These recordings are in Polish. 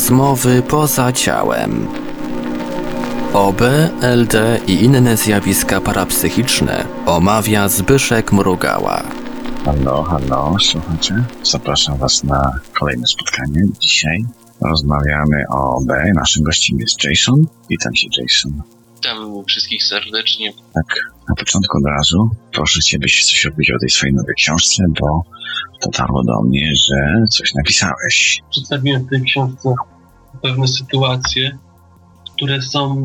Rozmowy poza ciałem. OB, LD i inne zjawiska parapsychiczne omawia Zbyszek Mrugała. Halo, halo, słuchajcie. Zapraszam Was na kolejne spotkanie. Dzisiaj rozmawiamy o OB. Naszym gościem jest Jason. Witam Cię, Jason. Witam wszystkich serdecznie. Tak, na początku od razu proszę Cię, byś coś opowiedział o tej swojej nowej książce, bo dotarło do mnie, że coś napisałeś. Przedstawiłem w tej książce pewne sytuacje, które są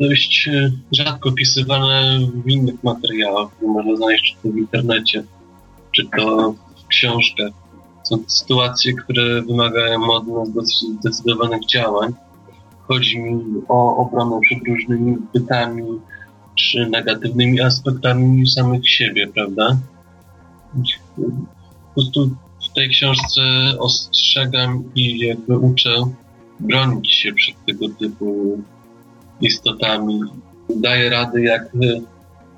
dość e, rzadko opisywane w innych materiałach, które można znaleźć czy to w internecie, czy to w książkach. Są to sytuacje, które wymagają od nas dosyć zdecydowanych działań. Chodzi mi o obronę przed różnymi bytami czy negatywnymi aspektami samych siebie, prawda? Po prostu w tej książce ostrzegam i jakby uczę bronić się przed tego typu istotami. Daję rady, jak e,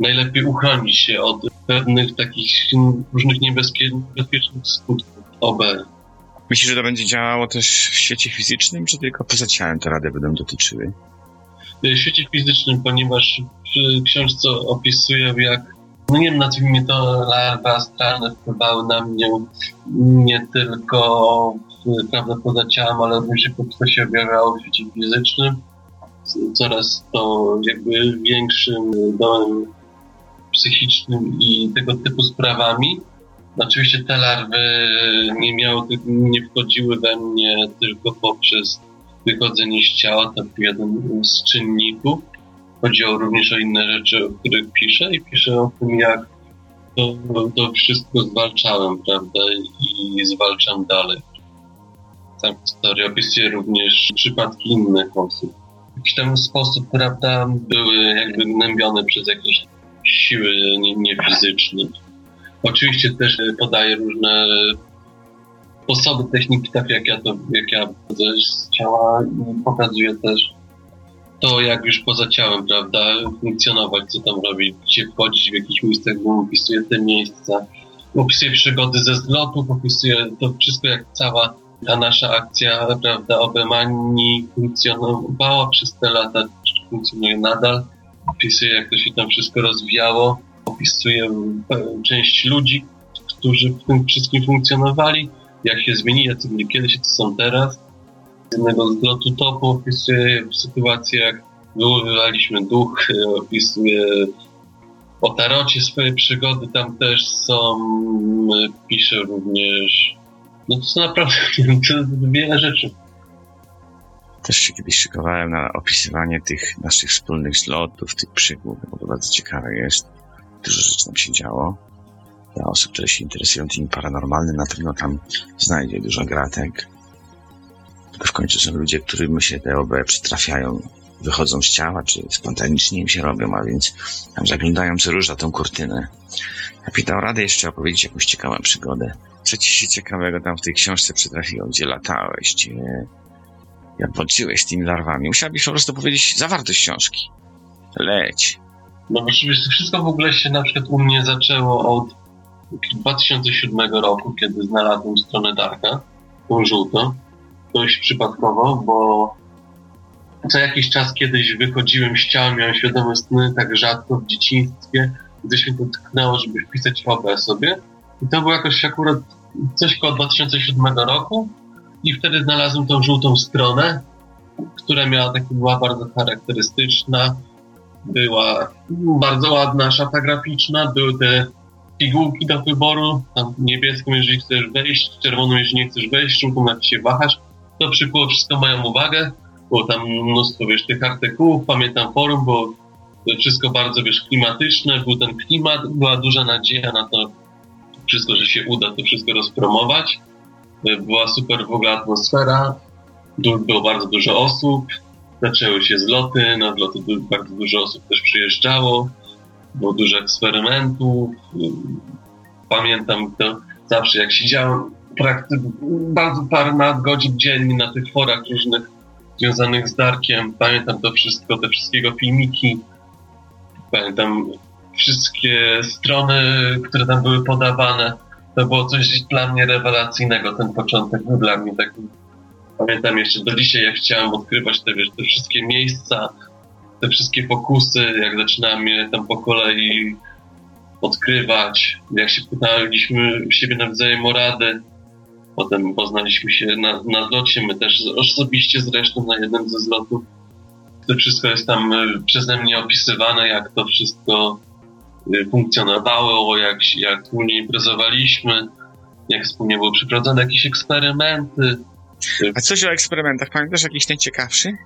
najlepiej uchronić się od pewnych takich różnych niebezpie- niebezpiecznych skutków OB. Myślisz, że to będzie działało też w świecie fizycznym, czy tylko poza ciałem te rady będą dotyczyły? W świecie fizycznym, ponieważ w książce opisuję, jak, no nie wiem, nazwijmy to larwy astralne wpływały na mnie nie tylko prawda, poza ciałem, ale również to się objawiało w świecie fizycznym. Coraz to jakby większym domem psychicznym i tego typu sprawami. Oczywiście te larwy nie miały, nie wchodziły we mnie tylko poprzez wychodzenie z ciała, to jeden z czynników. Chodziło również o inne rzeczy, o których piszę i piszę o tym, jak to, to wszystko zwalczałem, prawda, i zwalczam dalej. Tam historię opisuję również przypadki innych osób. W jakiś tam sposób, prawda, były jakby gnębione przez jakieś siły niefizyczne. Oczywiście też podaję różne sposoby, techniki, tak jak ja to, jak ja z ciała i pokazuję też to, jak już poza ciałem, prawda, funkcjonować, co tam robić, gdzie wchodzić w jakieś miejsca, bo opisuję te miejsca, opisuję przygody ze zlotów, opisuję to wszystko, jak cała ta nasza akcja, prawda, Obemani funkcjonowała przez te lata, funkcjonuje nadal, opisuję, jak to się tam wszystko rozwijało, opisuję część ludzi, którzy w tym wszystkim funkcjonowali, jak się zmienili, jacy byli kiedyś, co są teraz. Z jednego zlotu topu opisuję sytuację, jak wywoływaliśmy duch, opisuję o tarocie swoje przygody, tam też są, piszę również, no to naprawdę to wiele rzeczy. Też się kiedyś szykowałem na opisywanie tych naszych wspólnych zlotów, tych przygód, bo to bardzo ciekawe jest. Dużo rzeczy nam się działo dla osób, które się interesują tym paranormalnym, na pewno tam znajdzie dużo gratek. Tylko w końcu są ludzie, którym się te OB przytrafiają, wychodzą z ciała, czy spontanicznie im się robią, a więc tam zaglądają co róż tą kurtynę. Ja pytał radę jeszcze opowiedzieć jakąś ciekawą przygodę. Co ci się ciekawego tam w tej książce przytrafiło? Gdzie latałeś? Gdzie... Jak walczyłeś z tymi larwami? Musiałbyś po prostu powiedzieć zawartość książki. Leć. No oczywiście wszystko w ogóle się na przykład u mnie zaczęło od 2007 roku, kiedy znalazłem stronę Darka, tą żółtą, dość przypadkowo, bo co jakiś czas kiedyś wychodziłem z ciała, miałem świadome sny, tak rzadko w dzieciństwie, gdzieś mnie to tknęło, żeby wpisać OB sobie. I to było jakoś akurat coś koło 2007 roku. I wtedy znalazłem tą żółtą stronę, która miała taki, była bardzo charakterystyczna, była bardzo ładna szafa graficzna, były te pigułki do wyboru, tam niebieską, jeżeli chcesz wejść, czerwoną, jeżeli nie chcesz wejść, żółtą, jak się wahasz, to przykuło wszystko moją uwagę, było tam mnóstwo, wiesz, tych artykułów, pamiętam forum, bo wszystko bardzo, wiesz, klimatyczne, był ten klimat, była duża nadzieja na to wszystko, że się uda to wszystko rozpromować. Była super w ogóle atmosfera, było bardzo dużo osób, zaczęły się zloty, na zloty bardzo dużo osób też przyjeżdżało, było dużo eksperymentów. Pamiętam to zawsze, jak siedziałem praktycznie bardzo parę godzin dziennie na tych forach różnych związanych z Darkiem. Pamiętam to wszystko, te wszystkiego filmiki. Pamiętam wszystkie strony, które tam były podawane. To było coś dla mnie rewelacyjnego, ten początek był dla mnie taki Pamiętam jeszcze do dzisiaj, jak chciałem odkrywać te, wiesz, te wszystkie miejsca, te wszystkie pokusy, jak zaczynałem je tam po kolei odkrywać, jak się pytaliśmy siebie nawzajem o rady. Potem poznaliśmy się na, na zlocie, my też osobiście zresztą na jednym ze zlotów. To wszystko jest tam y, przeze mnie opisywane, jak to wszystko funkcjonowało, jak, jak wspólnie imprezowaliśmy, jak wspólnie były przeprowadzane jakieś eksperymenty. A coś o eksperymentach, pamiętasz jakiś najciekawszy?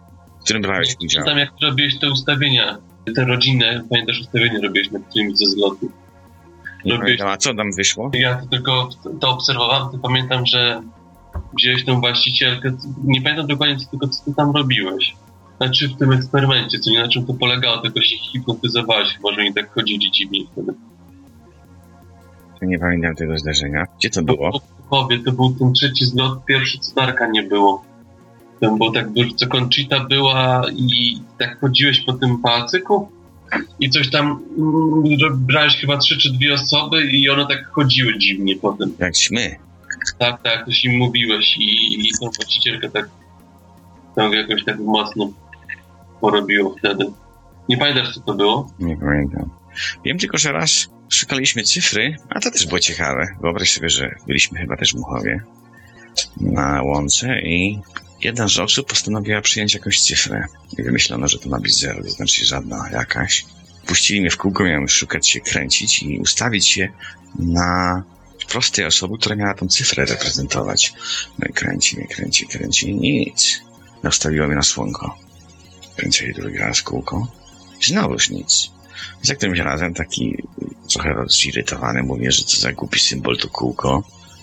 W którym brałeś udział? Tam jak robiłeś te ustawienia, te rodzinne, pamiętasz ustawienia robiłeś na którymś ze zlotów. Robiłeś- a co tam wyszło? Ja to tylko to obserwowałem, to pamiętam, że wziąłeś tą właścicielkę, nie pamiętam dokładnie tylko co ty tam robiłeś. Znaczy w tym eksperymencie, co nie na czym to polegało, tylko się hipnotyzowałeś, chyba, że oni tak chodzili dziwnie wtedy. Nie pamiętam tego zdarzenia. Gdzie to było? Powie, to był ten trzeci zlot, pierwszy co Darka nie było. Tam było tak dużo, co Conchita była i tak chodziłeś po tym pałacyku i coś tam, mm, brałeś chyba trzy czy dwie osoby i one tak chodziły dziwnie po tym. Jak my. Tak, tak, coś im mówiłeś i, i tą właścicielkę tak tam jakoś tak mocno porobiło wtedy. Nie pamiętasz co to było? Nie pamiętam. Wiem tylko, że raz szukaliśmy cyfry, a to też było ciekawe. Wyobraź sobie, że byliśmy chyba też w Muchowie na łące i jedna z osób postanowiła przyjąć jakąś cyfrę. I wymyślono, że to ma być zero, to znaczy żadna jakaś. Puścili mnie w kółko, miałem szukać się, kręcić i ustawić się na prostej osoby, która miała tą cyfrę reprezentować. No i kręci mnie, kręci, kręci i nic. Nastawiło mnie na słonko. Kręcili drugi raz kółko. Znowuż nic. Za którymś razem taki trochę zirytowany mówię, że co za głupi symbol to kółko.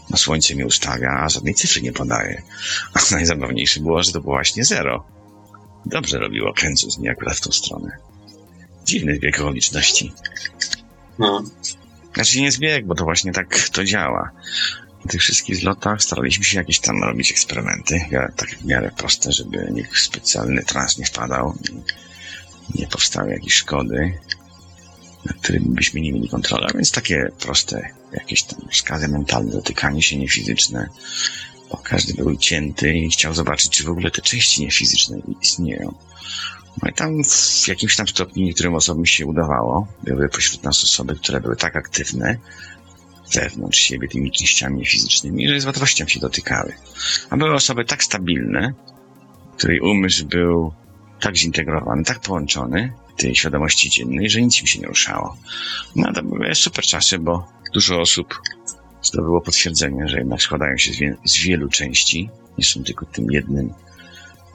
Na słońce mnie ustawia, a żadnej cyfry nie podaje. A najzabawniejsze było, że to było właśnie zero. Dobrze robiło, kręcąc mnie akurat w tą stronę. Dziwny zbieg okoliczności. No, Znaczy nie zbieg, bo to właśnie tak to działa. Na tych wszystkich zlotach staraliśmy się jakieś tam robić eksperymenty, ja- tak w miarę proste, żeby nikt specjalny trans nie wpadał nie powstały jakieś szkody, nad którymi byśmy nie mieli kontroli. A więc takie proste, jakieś tam skazy mentalne, dotykanie się niefizyczne, bo każdy był cięty i chciał zobaczyć, czy w ogóle te części niefizyczne istnieją. No i tam w jakimś tam stopniu niektórym osobom się udawało. Były pośród nas osoby, które były tak aktywne wewnątrz siebie tymi częściami niefizycznymi, że z łatwością się dotykały. A były osoby tak stabilne, której umysł był tak zintegrowany, tak połączony w tej świadomości dziennej, że nic im się nie ruszało. No to były super czasy, bo dużo osób zdobyło potwierdzenie, że jednak składają się z, wie- z wielu części, nie są tylko tym jednym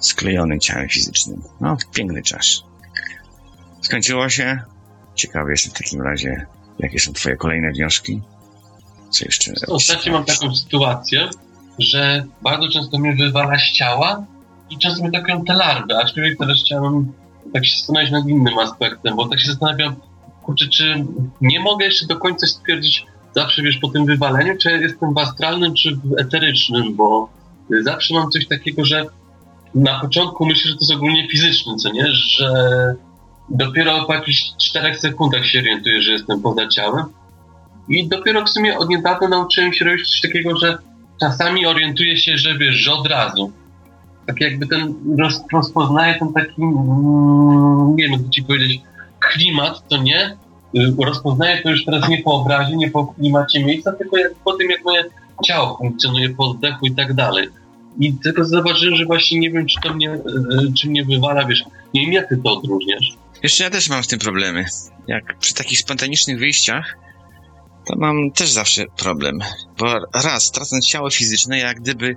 sklejonym ciałem fizycznym. No, piękny czas. Skończyło się. Ciekawy jestem w takim razie, jakie są twoje kolejne wnioski? Co jeszcze? ostatnio mam taką sytuację, że bardzo często mnie wywala z ciała i mnie atakują te larwy, aczkolwiek teraz chciałem tak się zastanowić nad innym aspektem, bo tak się zastanawiam, kurczę, czy nie mogę jeszcze do końca stwierdzić zawsze, wiesz, po tym wywaleniu, czy jestem w astralnym, czy w eterycznym, bo zawsze mam coś takiego, że na początku myślę, że to jest ogólnie fizyczne, co nie, że dopiero po jakichś czterech sekundach się orientuję, że jestem poza ciałem i dopiero w sumie od niedawna nauczyłem się robić coś takiego, że czasami orientuję się, że wiesz, że od razu. Tak jakby ten roz, rozpoznaję ten taki, mm, nie wiem jak ci powiedzieć, klimat, to nie. Y, Rozpoznaję to już teraz nie po obrazie, nie po klimacie miejsca, tylko jak, po tym, jak moje ciało funkcjonuje po oddechu i tak dalej. I tylko zauważyłem, że właśnie nie wiem, czy to mnie, y, czy mnie wywala, wiesz, nie wiem, jak ty to odróżniasz. Jeszcze ja też mam z tym problemy. Jak przy takich spontanicznych wyjściach, to mam też zawsze problem. Bo raz, tracąc ciało fizyczne, jak gdyby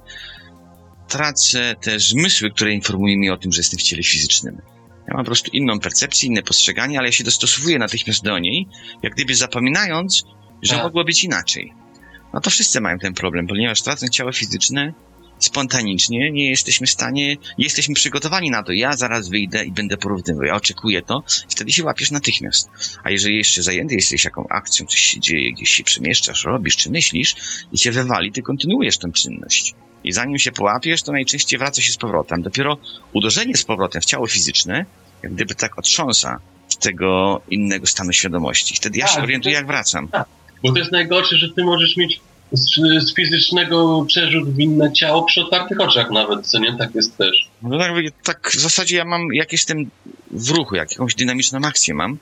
tracę te zmysły, które informują mnie o tym, że jestem w ciele fizycznym. Ja mam po prostu inną percepcję, inne postrzeganie, ale ja się dostosowuję natychmiast do niej, jak gdyby zapominając, że Tak. mogło być inaczej. No to wszyscy mają ten problem, ponieważ tracąc ciało fizyczne, spontanicznie nie jesteśmy w stanie, nie jesteśmy przygotowani na to. Ja zaraz wyjdę i będę porównywał. Ja oczekuję to, wtedy się łapiesz natychmiast. A jeżeli jeszcze zajęty jesteś jaką akcją, coś się dzieje, gdzieś się przemieszczasz, robisz czy myślisz i cię wywali, ty kontynuujesz tę czynność. I zanim się połapiesz, to najczęściej wraca się z powrotem. Dopiero uderzenie z powrotem w ciało fizyczne, jak gdyby tak otrząsa z tego innego stanu świadomości. Wtedy ja Tak, się orientuję, to- jak wracam. Bo to jest najgorsze, że ty możesz mieć z, z fizycznego przerzut w inne ciało przy otwartych oczach nawet, co nie? Tak jest też. No tak, tak w zasadzie ja mam, jak jestem w ruchu, jak jakąś dynamiczną akcję mam,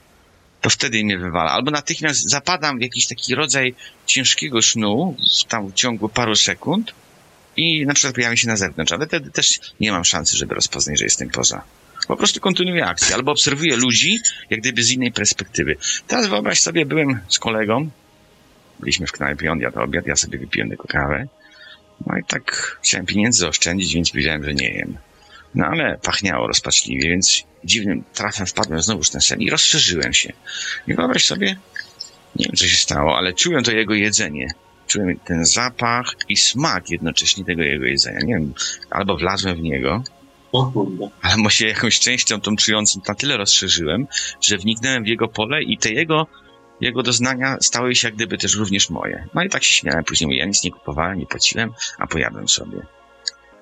to wtedy mnie wywala. Albo natychmiast zapadam w jakiś taki rodzaj ciężkiego snu, tam w ciągu paru sekund i na przykład pojawiam się na zewnątrz, ale wtedy też nie mam szansy, żeby rozpoznać, że jestem poza. Po prostu kontynuuję akcję, albo obserwuję ludzi, jak gdyby z innej perspektywy. Teraz wyobraź sobie, byłem z kolegą, byliśmy w knajpie, on jadł obiad, ja sobie wypiłem tylko kawę. No i tak chciałem pieniędzy oszczędzić, więc powiedziałem, że nie jem. No ale pachniało rozpaczliwie, więc dziwnym trafem wpadłem znowu w ten sen i rozszerzyłem się. I wyobraź sobie, nie wiem co się stało, ale czułem to jego jedzenie. Czułem ten zapach i smak jednocześnie tego jego jedzenia. Nie wiem, albo wlazłem w niego, albo się jakąś częścią tą czującą na tyle rozszerzyłem, że wniknąłem w jego pole i te jego, jego doznania stały się jak gdyby też również moje. No i tak się śmiałem później, mówię, ja nic nie kupowałem, nie płaciłem, a pojadłem sobie.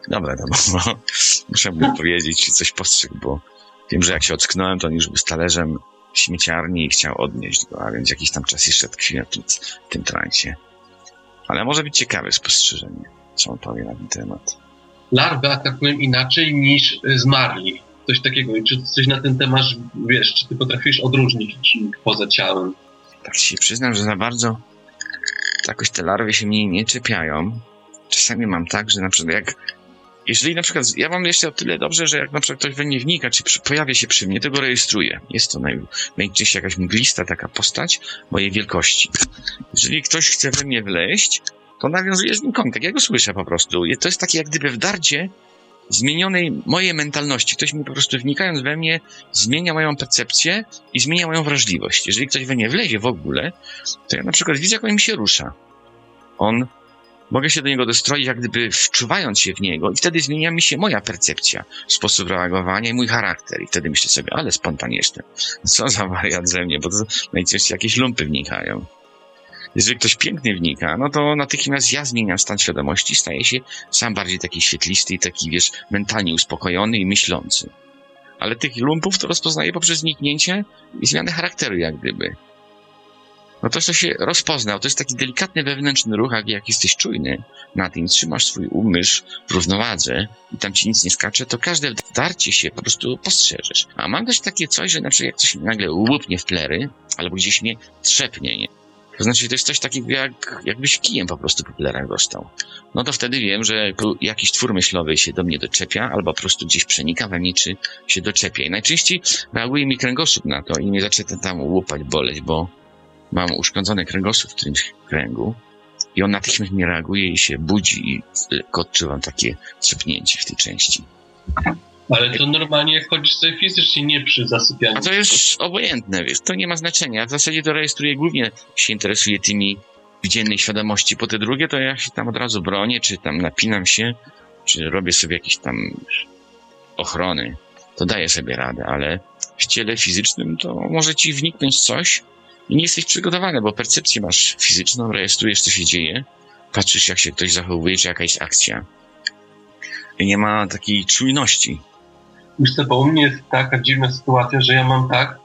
Dobra, to było. Muszę mu powiedzieć, czy coś postrzegł, bo wiem, że jak się ocknąłem, to on już był talerzem w śmieciarni i chciał odnieść go, a więc jakiś tam czas jeszcze tkwiłem w tym, w tym transie. Ale może być ciekawe spostrzeżenie, co on powie na ten temat. Larwy atakują inaczej niż zmarli. Coś takiego. Czy coś na ten temat wiesz, czy ty potrafisz odróżnić poza ciałem? Tak się przyznam, że za bardzo jakoś te larwy się mnie nie czepiają. Czasami mam tak, że na przykład jak jeżeli na przykład, ja mam jeszcze o tyle dobrze, że jak na przykład ktoś we mnie wnika, czy przy, pojawia się przy mnie, to go rejestruję. Jest to naj, najczęściej jakaś mglista taka postać mojej wielkości. Jeżeli ktoś chce we mnie wleść, to nawiązuje z nim kontakt. Ja go słyszę po prostu. To jest takie jak gdyby w darcie zmienionej mojej mentalności. Ktoś mi po prostu wnikając we mnie zmienia moją percepcję i zmienia moją wrażliwość. Jeżeli ktoś we mnie wlezie w ogóle, to ja na przykład widzę, jak on mi się rusza. On, mogę się do niego dostroić, jak gdyby wczuwając się w niego i wtedy zmienia mi się moja percepcja, sposób reagowania i mój charakter. I wtedy myślę sobie, ale spontan jestem. Co za wariat ze mnie, bo to najczęściej jakieś lumpy wnikają. Jeżeli ktoś pięknie wnika, no to natychmiast ja zmieniam stan świadomości, staję się sam bardziej taki świetlisty i taki, wiesz, mentalnie uspokojony i myślący. Ale tych lumpów to rozpoznaję poprzez zniknięcie i zmianę charakteru, jak gdyby. No to, co się rozpoznał, to jest taki delikatny wewnętrzny ruch, jak, jak jesteś czujny na tym, trzymasz swój umysł w równowadze i tam ci nic nie skacze, to każde darcie się po prostu postrzeżesz. A mam też takie coś, że na przykład jak coś nagle łupnie w plery, albo gdzieś mnie trzepnie, nie? To znaczy, to jest coś takiego, jak, jakbyś kijem po prostu po plerach dostał. No to wtedy wiem, że jakiś twór myślowy się do mnie doczepia, albo po prostu gdzieś przenika we mnie, czy się doczepia. I najczęściej reaguje mi kręgosłup na to i mnie zaczyna tam łupać, boleć, bo mam uszkodzony kręgosłup w tym kręgu i on natychmiast mi reaguje i się budzi i odczuwam takie trzepnięcie w tej części. Ale to normalnie jak chodzisz sobie fizycznie, nie przy zasypianiu. A to jest obojętne, wiesz, to nie ma znaczenia. W zasadzie to rejestruję głównie się interesuję tymi w dziennej świadomości. Po te drugie to ja się tam od razu bronię, czy tam napinam się, czy robię sobie jakieś tam ochrony. To daję sobie radę, ale w ciele fizycznym to może ci wniknąć coś i nie jesteś przygotowany, bo percepcję masz fizyczną, rejestrujesz co się dzieje, patrzysz jak się ktoś zachowuje, czy jakaś akcja. I nie ma takiej czujności. Wiesz co, bo u mnie jest taka dziwna sytuacja, że ja mam tak,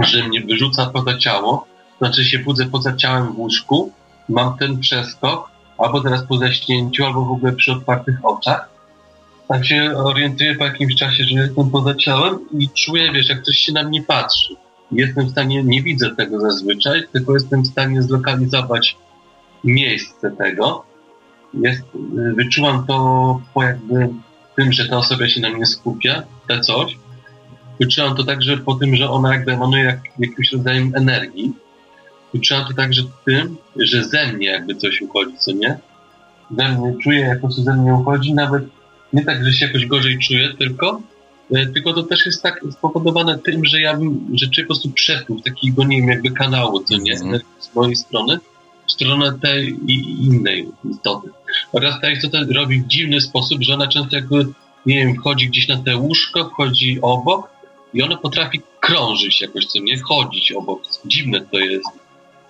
że mnie wyrzuca poza ciało, znaczy się budzę poza ciałem w łóżku, mam ten przeskok, albo teraz po zaśnięciu, albo w ogóle przy otwartych oczach. Tak się orientuję po jakimś czasie, że jestem poza ciałem i czuję, wiesz, jak ktoś się na mnie patrzy. Jestem w stanie, nie widzę tego zazwyczaj, tylko jestem w stanie zlokalizować miejsce tego. Jest, y, wyczułam to po jakby tym, że ta osoba się na mnie skupia, te coś. Wyczułam to także po tym, że ona jakby emanuje jak, jakimś rodzajem energii. Wyczułam to także tym, że ze mnie jakby coś uchodzi, co nie? Ze mnie czuję, jak to ze mnie uchodzi, nawet nie tak, że się jakoś gorzej czuję, tylko e, tylko to też jest tak spowodowane tym, że ja bym, że czuję po prostu przepływ takiego, nie wiem, jakby kanału, co nie, Mhm. z mojej strony, w stronę tej i innej istoty. Oraz ta istota robi w dziwny sposób, że ona często jakby, nie wiem, wchodzi gdzieś na te łóżko, wchodzi obok i ona potrafi krążyć jakoś, co nie, chodzić obok. Dziwne to jest.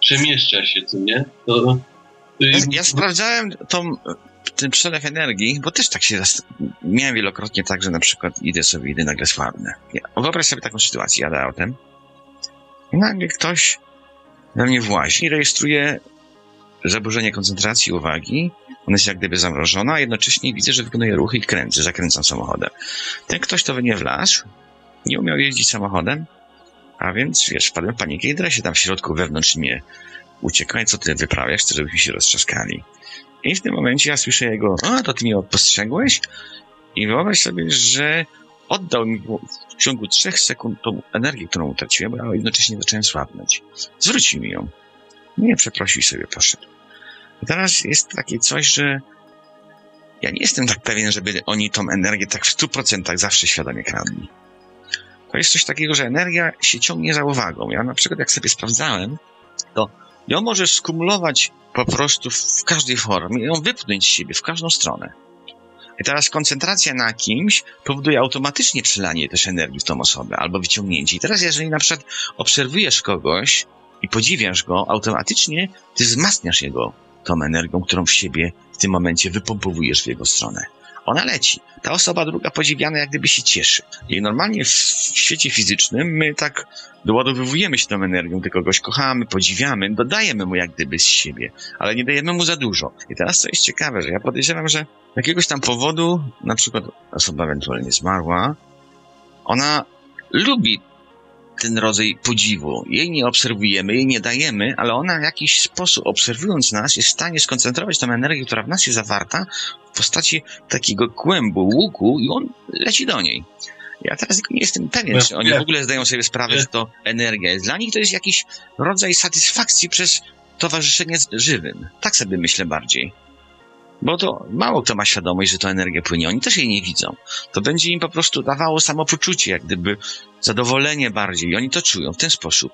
Przemieszcza się, co nie? To, jest- Ja sprawdzałem tą, ten przelew energii, bo też tak się zast... miałem wielokrotnie tak, że na przykład idę sobie, idę nagle słabnę. Ja, wyobraź sobie taką sytuację, jadę autem i nagle ktoś we mnie włazi i rejestruje zaburzenie koncentracji uwagi, ona jest jak gdyby zamrożona, a jednocześnie widzę, że wykonuje ruchy i kręcę, zakręcam samochodem. Ten ktoś to by nie wlazł, nie umiał jeździć samochodem, a więc, wiesz, wpadłem w panikę i teraz się tam w środku wewnątrz mnie uciekaj, co ty wyprawiasz, chcę, żebyśmy się roztrzaskali. I w tym momencie ja słyszę jego, a to ty mnie postrzegłeś? I wyobraź sobie, że oddał mi w ciągu trzech sekund tą energię, którą utraciłem, ja jednocześnie zacząłem słabnąć. Zwrócił mi ją. Nie przeprosił sobie poszedł. Teraz jest takie coś, że ja nie jestem tak pewien, żeby oni tą energię tak w stu procentach zawsze świadomie kradli. To jest coś takiego, że energia się ciągnie za uwagą. Ja na przykład jak sobie sprawdzałem, to ją możesz skumulować po prostu w każdej formie, ją wypchnąć z siebie w każdą stronę. I teraz koncentracja na kimś powoduje automatycznie przelanie też energii w tą osobę albo wyciągnięcie. I teraz, jeżeli na przykład obserwujesz kogoś i podziwiasz go, automatycznie ty wzmacniasz jego tą energią, którą w siebie w tym momencie wypompowujesz w jego stronę. Ona leci. Ta osoba druga podziwiana jak gdyby się cieszy. I normalnie w świecie fizycznym my tak doładowujemy się tą energią, ty kogoś kochamy, podziwiamy, dodajemy mu jak gdyby z siebie, ale nie dajemy mu za dużo. I teraz co jest ciekawe, że ja podejrzewam, że z jakiegoś tam powodu, na przykład osoba ewentualnie zmarła, ona lubi ten rodzaj podziwu. Jej nie obserwujemy, jej nie dajemy, ale ona w jakiś sposób, obserwując nas, jest w stanie skoncentrować tę energię, która w nas jest zawarta, w postaci takiego kłębu, łuku i on leci do niej. Ja teraz nie jestem pewien, czy oni w ogóle zdają sobie sprawę, że to energia jest. Dla nich to jest jakiś rodzaj satysfakcji przez towarzyszenie z żywym. Tak sobie myślę bardziej. Bo to mało kto ma świadomość, że to energia płynie. Oni też jej nie widzą. To będzie im po prostu dawało samopoczucie, jak gdyby zadowolenie bardziej. I oni to czują w ten sposób.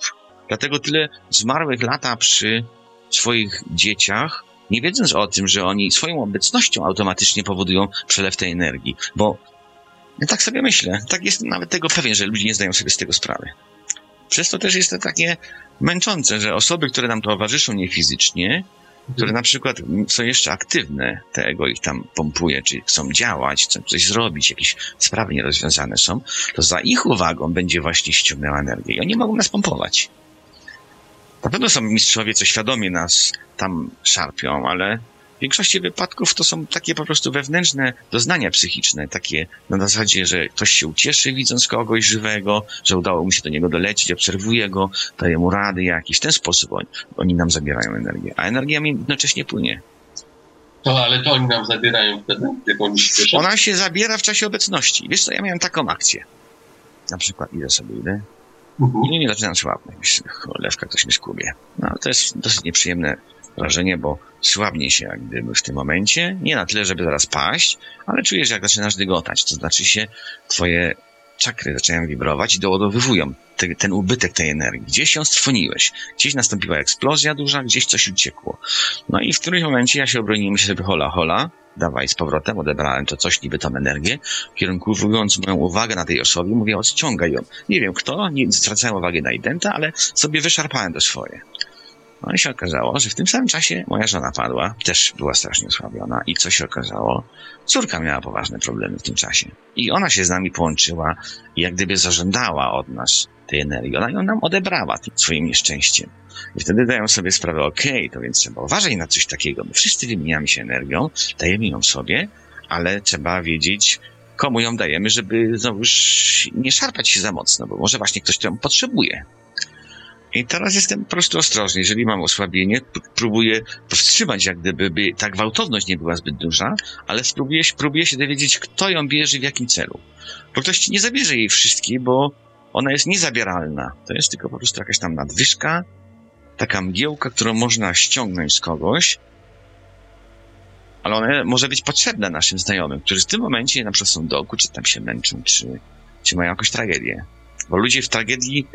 Dlatego tyle zmarłych lata przy swoich dzieciach, nie wiedząc o tym, że oni swoją obecnością automatycznie powodują przelew tej energii. Bo ja tak sobie myślę, tak jestem nawet tego pewien, że ludzie nie zdają sobie z tego sprawy. Przez to też jest to takie męczące, że osoby, które nam towarzyszą niefizycznie, które na przykład są jeszcze aktywne, tego ich tam pompuje, czy chcą działać, chcą coś zrobić, jakieś sprawy nierozwiązane są, to za ich uwagą będzie właśnie ściągnęła energię i oni mogą nas pompować. Na pewno są mistrzowie, co świadomie nas tam szarpią, ale w większości wypadków to są takie po prostu wewnętrzne doznania psychiczne, takie na zasadzie, że ktoś się ucieszy widząc kogoś żywego, że udało mu się do niego dolecieć, obserwuje go, daje mu rady jakieś. W ten sposób oni, oni nam zabierają energię, a energia mi jednocześnie płynie. To, ale to oni nam zabierają wtedy, jak oni się cieszą? Ona się zabiera w czasie obecności. Wiesz co, ja miałem taką akcję. Na przykład idę sobie, idę Mhm. i nie zaczynam słabnąć. Myślę, cholewka, ktoś mnie skubie. No, to jest dosyć nieprzyjemne wrażenie, bo słabnie się jak gdyby w tym momencie. Nie na tyle, żeby zaraz paść, ale czujesz, jak zaczynasz dygotać. To znaczy się, twoje czakry zaczynają wibrować i doładowywują te, ten ubytek tej energii. Gdzieś ją stwoniłeś, gdzieś nastąpiła eksplozja duża, gdzieś coś uciekło. No i w którymś momencie ja się obroniłem, myślę sobie, hola, hola, dawaj z powrotem, odebrałem to coś, niby tą energię, kierunkowując moją uwagę na tej osobie, mówię, odciągaj ją. Nie wiem kto, nie zwracałem uwagi na identa, ale sobie wyszarpałem to swoje. No i się okazało, że w tym samym czasie moja żona padła, też była strasznie osłabiona i co się okazało? Córka miała poważne problemy w tym czasie. I ona się z nami połączyła i jak gdyby zażądała od nas tej energii. Ona ją nam odebrała tym swoim nieszczęściem. I wtedy dają sobie sprawę, okej, to więc trzeba uważać na coś takiego. My wszyscy wymieniamy się energią, dajemy ją sobie, ale trzeba wiedzieć, komu ją dajemy, żeby znowuż nie szarpać się za mocno, bo może właśnie ktoś to potrzebuje. I teraz jestem po prostu ostrożny. Jeżeli mam osłabienie, próbuję powstrzymać, jak gdyby by ta gwałtowność nie była zbyt duża, ale spróbuję, próbuję się dowiedzieć, kto ją bierze w jakim celu. Bo ktoś nie zabierze jej wszystkiej, bo ona jest niezabieralna. To jest tylko po prostu jakaś tam nadwyżka, taka mgiełka, którą można ściągnąć z kogoś, ale ona może być potrzebna naszym znajomym, którzy w tym momencie na przykład są w czy tam się męczą, czy, czy mają jakąś tragedię. Bo ludzie w tragedii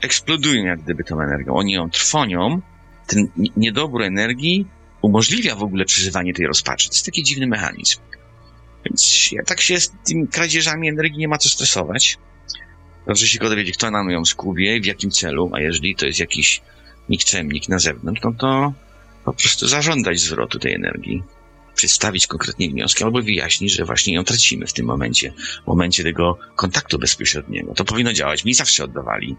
eksplodują jak gdyby tą energią. Oni ją trwonią, ten ni- niedobór energii umożliwia w ogóle przeżywanie tej rozpaczy. To jest taki dziwny mechanizm. Więc ja tak się z tymi kradzieżami energii nie ma co stresować. Dobrze się go dowiedzieć, kto nam ją skubie i w jakim celu, a jeżeli to jest jakiś nikczemnik na zewnątrz, no to po prostu zażądać zwrotu tej energii. Przedstawić konkretnie wnioski albo wyjaśnić, że właśnie ją tracimy w tym momencie, w momencie tego kontaktu bezpośredniego. To powinno działać. Mi zawsze oddawali.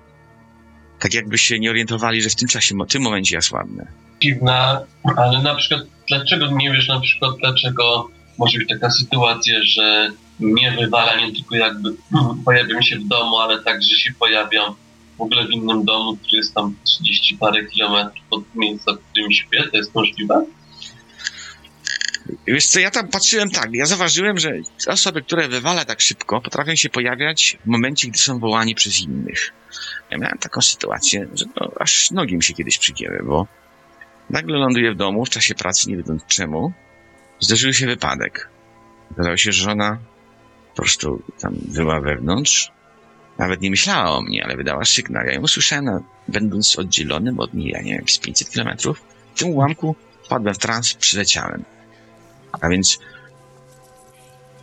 Tak jakby się nie orientowali, że w tym czasie, w tym momencie ja słabnę. dziwna, ale na przykład dlaczego nie wiesz na przykład dlaczego może być taka sytuacja, że nie wywala, nie tylko jakby pojawiam się w domu, ale także się pojawiam w ogóle w innym domu, który jest tam 30 parę kilometrów od miejsca, w którym śpię, to jest możliwe? Wiesz co, ja tam patrzyłem tak, ja zauważyłem, że osoby, które wywala tak szybko, potrafią się pojawiać w momencie, gdy są wołani przez innych. Ja miałem taką sytuację, że no, aż nogi mi się kiedyś przygięły, bo nagle ląduję w domu w czasie pracy, nie wiedząc czemu, zdarzył się wypadek. Okazało się, że żona po prostu tam była wewnątrz, nawet nie myślała o mnie, ale wydała sygnał. Ja ją usłyszałem, będąc oddzielonym od niej, ja nie wiem, z 500 kilometrów. W tym ułamku wpadłem w trans, przyleciałem. A więc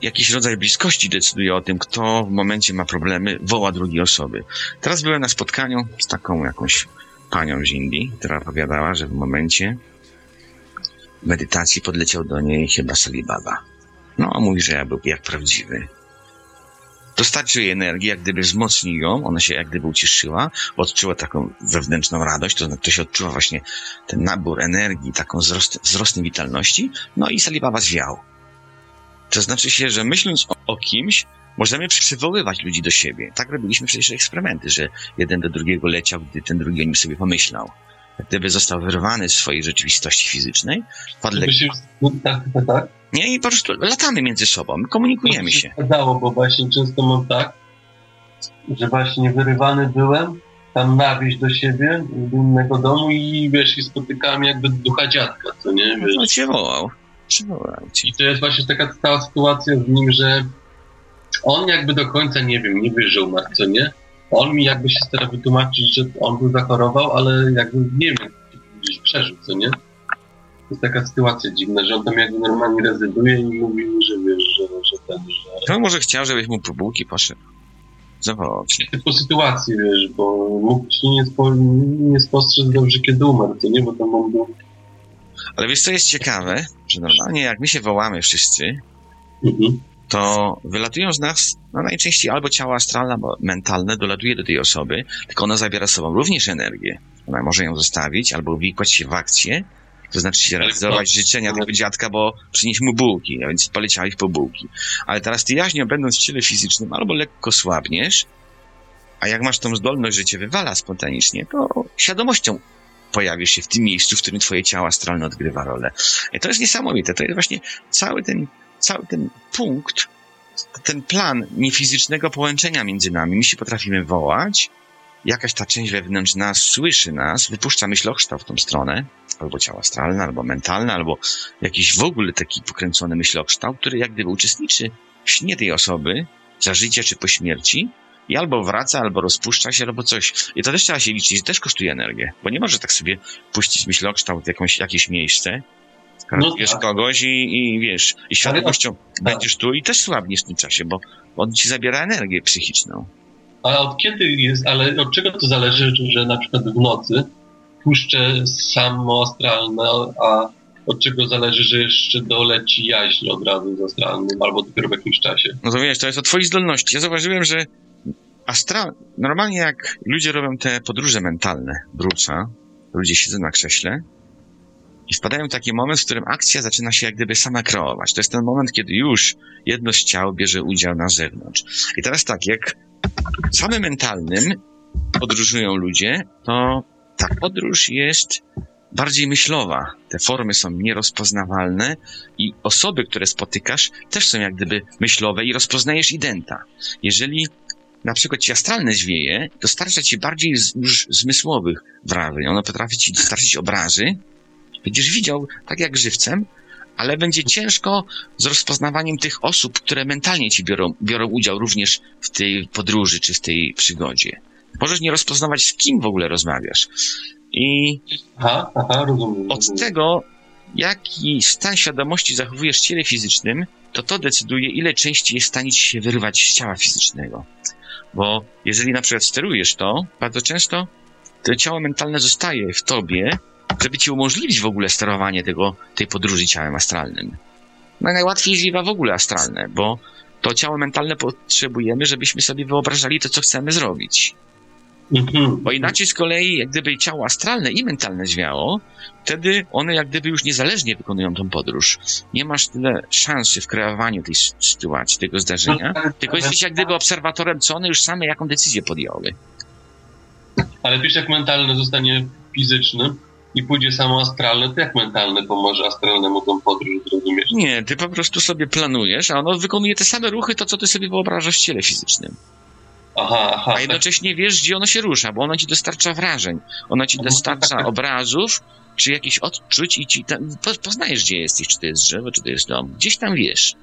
jakiś rodzaj bliskości decyduje o tym, kto w momencie ma problemy, woła drugiej osoby. Teraz byłem na spotkaniu z taką jakąś panią z Indii, która opowiadała, że w momencie medytacji podleciał do niej chyba Salibaba. No, mówi, że ja był jak prawdziwy. Dostarczył jej energii, jak gdyby wzmocnił ją, ona się jak gdyby ucieszyła, odczuła taką wewnętrzną radość, to, to się odczuwa właśnie ten nabór energii, taką wzrost, wzrostem witalności, no i Salibaba zwiał. To znaczy się, że myśląc o, o kimś, możemy przywoływać ludzi do siebie. Tak robiliśmy przecież eksperymenty, że jeden do drugiego leciał, gdy ten drugi o nim sobie pomyślał. Jak gdyby został wyrwany z swojej rzeczywistości fizycznej, Żeby się, tak, tak, tak. nie, i po prostu latamy między sobą, komunikujemy To się. Zgadzało, bo właśnie często mam tak, że właśnie wyrywany byłem tam na wieś do siebie, do innego domu i wiesz, i spotykałem jakby ducha dziadka, co nie? Wiesz. No cię wołał. I to jest właśnie taka stała sytuacja z nim, że on jakby do końca, nie wiem, nie że umarł, co nie? On mi jakby się stara wytłumaczyć, że on był zachorował, ale jakby nie wiem, gdzieś przeżył, co nie? To jest taka sytuacja dziwna, że on tam jakby normalnie rezyduje i mówi mi, że wiesz, że, że ten, że... To może chciał, żebyś mu po bułki poszedł. Zawołał cię. Typu sytuacji, wiesz, bo mógł się nie, spo, nie spostrzec dobrze, kiedy umarł, co nie? Bo tam on był... Ale wiesz, co jest ciekawe? Że normalnie jak my się wołamy wszyscy, Mhm. to wylatują z nas no najczęściej albo ciało astralne, albo mentalne dolatuje do tej osoby, tylko ona zabiera z sobą również energię. Ona może ją zostawić albo uwikłać się w akcję, to znaczy się realizować to- życzenia tego dziadka, bo przynieś mu bułki, a więc poleciałeś po bułki. Ale teraz ty jaźnio, będąc w ciele fizycznym, albo lekko słabniesz, a jak masz tą zdolność, że cię wywala spontanicznie, to świadomością pojawisz się w tym miejscu, w którym twoje ciało astralne odgrywa rolę. I to jest niesamowite. To jest właśnie cały ten, cały ten punkt, ten plan niefizycznego połączenia między nami. My się potrafimy wołać, jakaś ta część wewnętrzna słyszy nas, wypuszcza myślokształt w tą stronę, albo ciało astralne, albo mentalne, albo jakiś w ogóle taki pokręcony myślokształt, który jak gdyby uczestniczy w śnie tej osoby, za życia czy po śmierci, i albo wraca, albo rozpuszcza się, albo coś. I to też trzeba się liczyć, też kosztuje energię, bo nie może tak sobie puścić myślokształt w jakąś, jakieś miejsce, No wiesz tak. kogoś i, i wiesz, i świadomością będziesz tu i też słabniesz w tym czasie, bo on ci zabiera energię psychiczną. Ale od kiedy jest, ale od czego to zależy, że, że na przykład w nocy puszczę samo astralne, a od czego zależy, że jeszcze doleci jaźń od razu z astralnym, albo dopiero w jakimś czasie? No to wiesz, to jest o twojej zdolności. Ja zauważyłem, że astral... Normalnie jak ludzie robią te podróże mentalne, bruca, ludzie siedzą na krześle i wpadają w taki moment, w którym akcja zaczyna się jak gdyby sama kreować. To jest ten moment, kiedy już jedno z ciał bierze udział na zewnątrz. I teraz tak, jak samym mentalnym podróżują ludzie, to ta podróż jest bardziej myślowa. Te formy są nierozpoznawalne i osoby, które spotykasz, też są jak gdyby myślowe i rozpoznajesz identa. Jeżeli na przykład ci astralne zwieje, dostarcza ci bardziej z, już zmysłowych wrażeń. Ono potrafi ci dostarczyć obrazy. Będziesz widział tak jak żywcem, ale będzie ciężko z rozpoznawaniem tych osób, które mentalnie ci biorą, biorą udział również w tej podróży czy w tej przygodzie. Możesz nie rozpoznawać, z kim w ogóle rozmawiasz. I Aha, aha, rozumiem. od rozumiem. tego, jaki stan świadomości zachowujesz w ciele fizycznym, to to decyduje, ile części jest w stanie ci się wyrwać z ciała fizycznego. Bo jeżeli na przykład sterujesz to, bardzo często to ciało mentalne zostaje w tobie, żeby ci umożliwić w ogóle sterowanie tego, tej podróży ciałem astralnym. No i najłatwiej zwiewa w ogóle astralne, bo to ciało mentalne potrzebujemy, żebyśmy sobie wyobrażali to, co chcemy zrobić. Mhm. Bo inaczej z kolei, jak gdyby ciało astralne i mentalne zwiało, wtedy one jak gdyby już niezależnie wykonują tą podróż. Nie masz tyle szansy w kreowaniu tej sytuacji, tego zdarzenia, tylko jesteś jak gdyby obserwatorem, co one już same jaką decyzję podjęły. Ale wiesz, jak mentalny zostanie fizyczny i pójdzie samo astralne, to jak mentalny pomoże astralnemu tą podróż zrozumieć? Nie, ty po prostu sobie planujesz, a ono wykonuje te same ruchy, to co ty sobie wyobrażasz w ciele fizycznym. Aha, aha. A jednocześnie wiesz, gdzie ono się rusza, bo ono ci dostarcza wrażeń, ono ci dostarcza obrazów, czy jakichś odczuć i ci tam, po, poznajesz, gdzie jesteś, czy to jest drzewo, czy to jest dom. Gdzieś tam wiesz.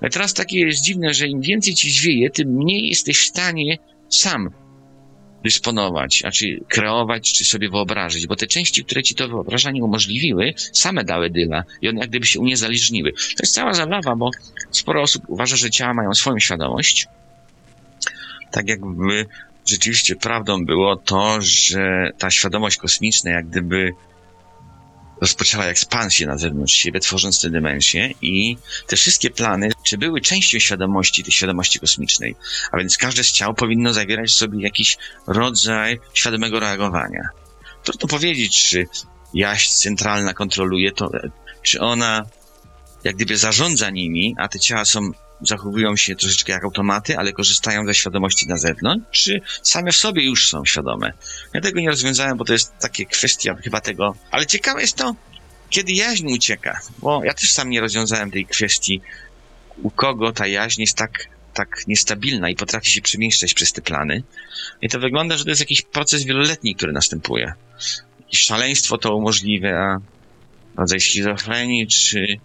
Ale teraz takie jest dziwne, że im więcej ci zwieje, tym mniej jesteś w stanie sam dysponować, a czy kreować, czy sobie wyobrazić, bo te części, które ci to wyobrażanie umożliwiły, same dały dyla i one jak gdyby się uniezależniły. To jest cała zabawa, bo sporo osób uważa, że ciała mają swoją świadomość, tak jakby rzeczywiście prawdą było to, że ta świadomość kosmiczna jak gdyby rozpoczęła ekspansję na zewnątrz siebie, tworząc te dymensje i te wszystkie plany, czy były częścią świadomości, tej świadomości kosmicznej, a więc każde z ciał powinno zawierać w sobie jakiś rodzaj świadomego reagowania. Trudno powiedzieć, czy jaźń centralna kontroluje to, czy ona jak gdyby zarządza nimi, a te ciała są zachowują się troszeczkę jak automaty, ale korzystają ze świadomości na zewnątrz, czy same w sobie już są świadome? Ja tego nie rozwiązałem, bo to jest takie kwestia chyba tego. Ale ciekawe jest to, kiedy jaźń ucieka, bo ja też sam nie rozwiązałem tej kwestii, u kogo ta jaźń jest tak, tak niestabilna i potrafi się przemieszczać przez te plany. I to wygląda, że to jest jakiś proces wieloletni, który następuje. Jakieś szaleństwo to umożliwia, rodzaj schizofrenii, czy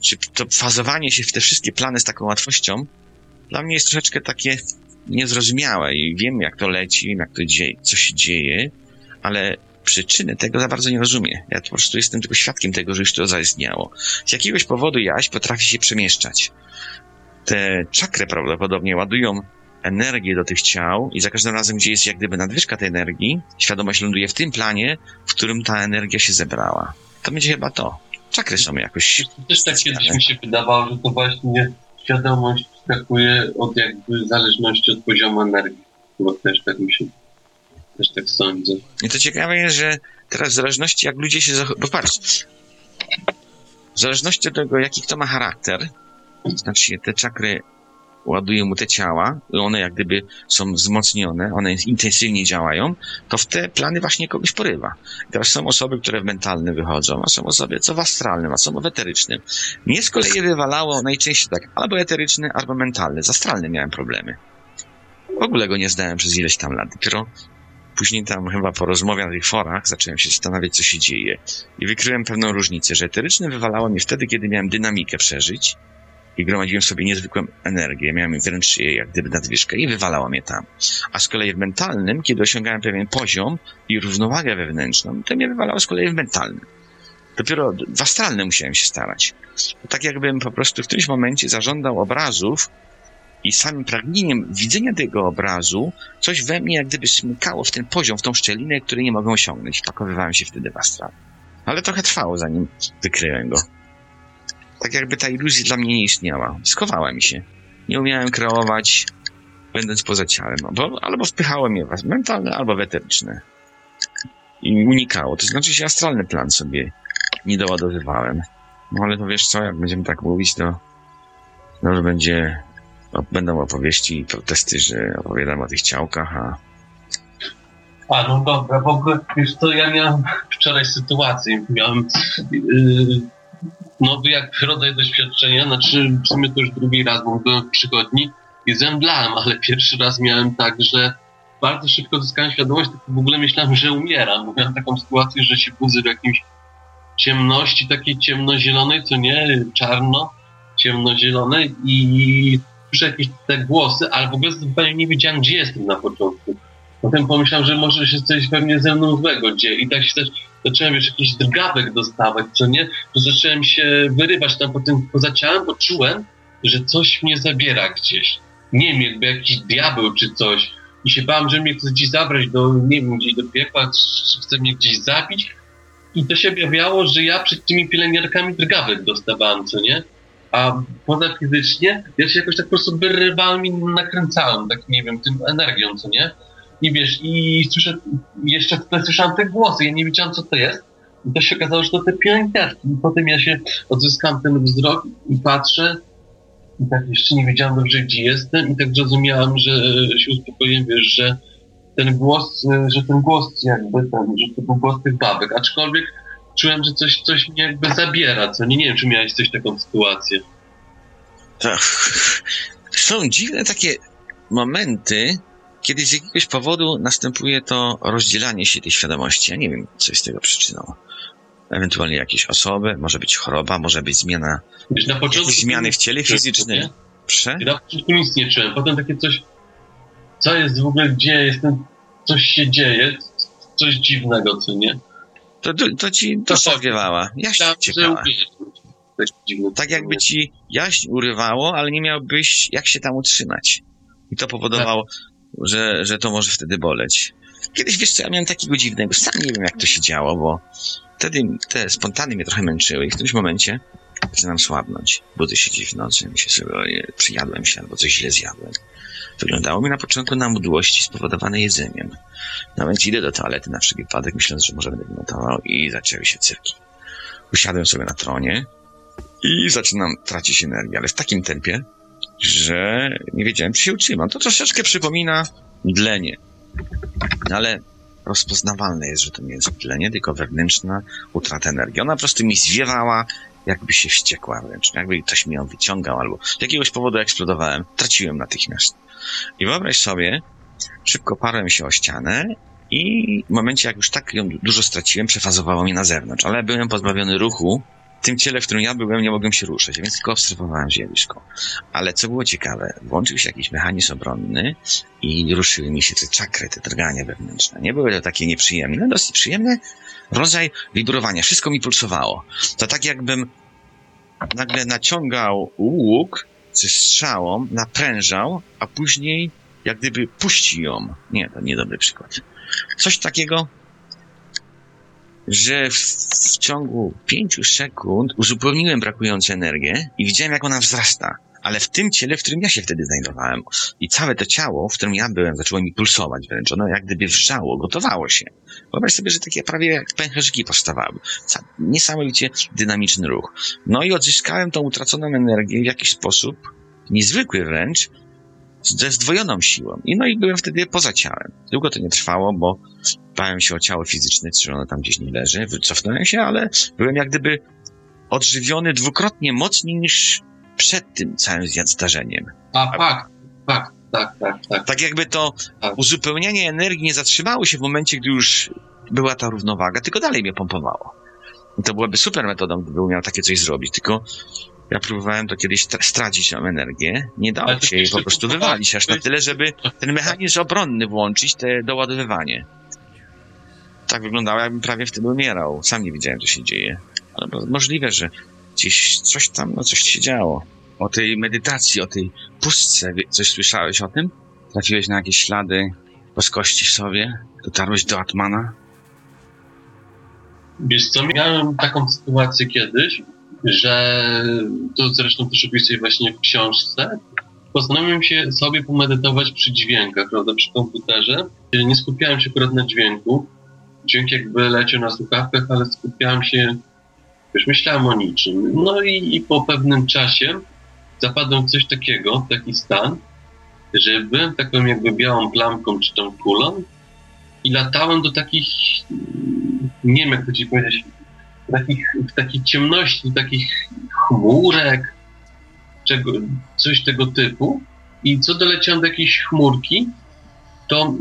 czy to fazowanie się w te wszystkie plany z taką łatwością dla mnie jest troszeczkę takie niezrozumiałe i wiem, jak to leci, wiem, jak to dzieje, co się dzieje, ale przyczyny tego za bardzo nie rozumiem. Ja po prostu jestem tylko świadkiem tego, że już to zaistniało. Z jakiegoś powodu jaś potrafi się przemieszczać. Te czakry prawdopodobnie ładują energię do tych ciał i za każdym razem, gdzie jest jak gdyby nadwyżka tej energii, świadomość ląduje w tym planie, w którym ta energia się zebrała. To będzie chyba to. Czakry są jakoś Też tak kiedyś mi się wydawało, że to właśnie świadomość wskakuje od jakby zależności od poziomu energii. Bo też tak mi się, też tak sądzę. I to ciekawe jest, że teraz w zależności jak ludzie się zachowują, bo patrz, w zależności od tego, jaki kto ma charakter, znaczy te czakry ładują mu te ciała, one jak gdyby są wzmocnione, one intensywnie działają, to w te plany właśnie kogoś porywa. Teraz są osoby, które w mentalnym wychodzą, a są osoby, co w astralnym, a są w eterycznym. Mnie z kolei wywalało najczęściej tak, albo eteryczny, albo mentalny. Z astralnym miałem problemy. W ogóle go nie zdałem przez ileś tam lat. Dopiero później tam chyba po rozmowie na tych forach zacząłem się zastanawiać, co się dzieje. I wykryłem pewną różnicę, że eteryczny wywalało mnie wtedy, kiedy miałem dynamikę przeżyć i gromadziłem sobie niezwykłą energię. Miałem wręcz jak gdyby nadwyżkę i wywalało mnie tam. A z kolei w mentalnym, kiedy osiągałem pewien poziom i równowagę wewnętrzną, to mnie wywalało z kolei w mentalnym. Dopiero w astralnym musiałem się starać. Tak jakbym po prostu w którymś momencie zażądał obrazów i samym pragnieniem widzenia tego obrazu coś we mnie jak gdyby smykało w ten poziom, w tą szczelinę, który nie mogę osiągnąć. Pakowywałem się wtedy w astral. Ale trochę trwało, zanim wykryłem go. Tak jakby ta iluzja dla mnie nie istniała. Skowała mi się. Nie umiałem kreować, będąc poza ciałem. Bo, albo wpychało mnie w mentalne, albo w eteryczne. I unikało. To znaczy się astralny plan sobie nie doładowywałem. No ale to wiesz co, jak będziemy tak mówić, to może będzie no, będą opowieści i protesty, że opowiadam o tych ciałkach, a A, no dobra, w ogóle, wiesz co, ja miałem wczoraj sytuację, miałem yy, nowy jak rodzaj doświadczenia, znaczy w sumie to już drugi raz, bo byłem w przychodni i zemdlałem, ale pierwszy raz miałem tak, że bardzo szybko zyskałem świadomość, tylko w ogóle myślałem, że umieram, miałem taką sytuację, że się budzę w jakimś ciemności, takiej ciemnozielonej, co nie, czarno, ciemnozielonej i słyszę jakieś te głosy, ale w ogóle zupełnie nie wiedziałem, gdzie jestem na początku. Potem pomyślałem, że może się coś pewnie ze mną złego dzieje i tak się też zacząłem już jakiś drgawek dostawać, co nie? To zacząłem się wyrywać tam po tym poza ciałem, bo czułem, że coś mnie zabiera gdzieś. Nie wiem, jakby jakiś diabeł czy coś. I się bałem, że mnie chce gdzieś zabrać do, nie wiem, gdzieś do piekła, chce mnie gdzieś zabić. I to się objawiało, że ja przed tymi pielęgniarkami drgawek dostawałem, co nie? A poza fizycznie, ja się jakoś tak po prostu wyrywałem i nakręcałem, tak nie wiem, tym energią, co nie? I wiesz, i słyszę, jeszcze w tle słyszałem te głosy, ja nie wiedziałem co to jest. I to się okazało, że to te pielęgniarki. I potem ja się odzyskałem ten wzrok i patrzę, i tak jeszcze nie wiedziałem dobrze, gdzie jestem, i tak zrozumiałem, że się uspokoiłem, wiesz, że ten głos, że ten głos jakby ten, że to był głos tych babek, aczkolwiek czułem, że coś, coś mnie jakby zabiera, co nie, nie wiem, czy miałeś coś taką sytuację. To, są dziwne takie momenty, kiedy z jakiegoś powodu następuje to rozdzielanie się tej świadomości. Ja nie wiem, co jest tego przyczyną. Ewentualnie jakieś osoby, może być choroba, może być zmiana, Wiesz, na początku... zmiany w ciele fizycznym. Prze? I na początku nic nie czułem, potem takie coś, co jest w ogóle, gdzie jestem, coś się dzieje, coś dziwnego, co nie? To, to, ci tak. wiewała. Jaś Myślałem, cię że ciekała. uwierzę. Coś dziwnego, Tak jakby ci jaźń urywało, ale nie miałbyś jak się tam utrzymać. I to powodowało, że, że to może wtedy boleć. Kiedyś, wiesz co, ja miałem takiego dziwnego, sam nie wiem jak to się działo, bo wtedy te spontany mnie trochę męczyły i w którymś momencie zaczynam słabnąć. Budzę się w nocy, myślę sobie, oje, przyjadłem się albo coś źle zjadłem. Wyglądało mi na początku na mdłości spowodowane jedzeniem. Więc idę do toalety na wszelki wypadek, myśląc, że może będę wymiotował i zaczęły się cyrki. Usiadłem sobie na tronie i zaczynam tracić energię, ale w takim tempie, że nie wiedziałem, czy się utrzymam. To troszeczkę przypomina mdlenie. No ale rozpoznawalne jest, że to nie jest mdlenie, tylko wewnętrzna utrata energii. Ona po prostu mi zwiewała, jakby się wściekła wręcz, jakby ktoś mi ją wyciągał, albo z jakiegoś powodu eksplodowałem. Traciłem natychmiast. I wyobraź sobie, szybko parłem się o ścianę i w momencie, jak już tak ją dużo straciłem, przefazowało mnie na zewnątrz, ale byłem pozbawiony ruchu. Tym ciele, w którym ja byłem, nie mogłem się ruszać, więc tylko obserwowałem zjawisko. Ale co było ciekawe, włączył się jakiś mechanizm obronny i ruszyły mi się te czakry, te drgania wewnętrzne. Nie były to takie nieprzyjemne, dosyć przyjemne rodzaj wibrowania. Wszystko mi pulsowało. To tak jakbym nagle naciągał łuk ze strzałą, naprężał, a później jak gdyby puści ją. Nie, to niedobry przykład. Coś takiego, że w, w ciągu pięciu sekund uzupełniłem brakującą energię i widziałem, jak ona wzrasta. Ale w tym ciele, w którym ja się wtedy znajdowałem i całe to ciało, w którym ja byłem, zaczęło mi pulsować wręcz. Ono jak gdyby wrzało, gotowało się. Wyobraź sobie, że takie prawie jak pęcherzyki powstawały. Niesamowicie dynamiczny ruch. No i odzyskałem tą utraconą energię w jakiś sposób, niezwykły wręcz, ze zdwojoną siłą. I no i byłem wtedy poza ciałem. Długo to nie trwało, bo bałem się o ciało fizyczne, czy ono tam gdzieś nie leży. Wycofnąłem się, ale byłem jak gdyby odżywiony dwukrotnie mocniej niż przed tym całym zdarzeniem. A, fakt, fakt, tak, tak, tak. Tak jakby to Tak. uzupełnianie energii nie zatrzymało się w momencie, gdy już była ta równowaga, tylko dalej mnie pompowało. I to byłaby super metodą, gdyby umiał takie coś zrobić, tylko ja próbowałem to kiedyś tra- stracić tą energię, nie dało się jej po prostu wywalić aż na tyle, żeby ten mechanizm obronny włączyć, te doładowywanie. Tak wyglądało, jakbym prawie wtedy umierał. Sam nie wiedziałem, co się dzieje. Ale mo- możliwe, że gdzieś coś tam, no coś się działo. O tej medytacji, o tej pustce, coś słyszałeś o tym? Trafiłeś na jakieś ślady boskości w sobie? Dotarłeś do Atmana? Wiesz co, miałem taką sytuację kiedyś, że to zresztą też opisuję właśnie w książce. Postanowiłem się sobie pomedytować przy dźwiękach, prawda, przy komputerze. Nie skupiałem się akurat na dźwięku. Dźwięk jakby leciał na słuchawkach, ale skupiałem się, wiesz, myślałem o niczym. No i, i po pewnym czasie zapadłem coś takiego, taki stan, że byłem taką jakby białą plamką czy tą kulą i latałem do takich, nie wiem jak to ci powiedzieć, takich, takiej ciemności, takich chmurek, czego, coś tego typu. I co doleciałem do jakiejś chmurki, to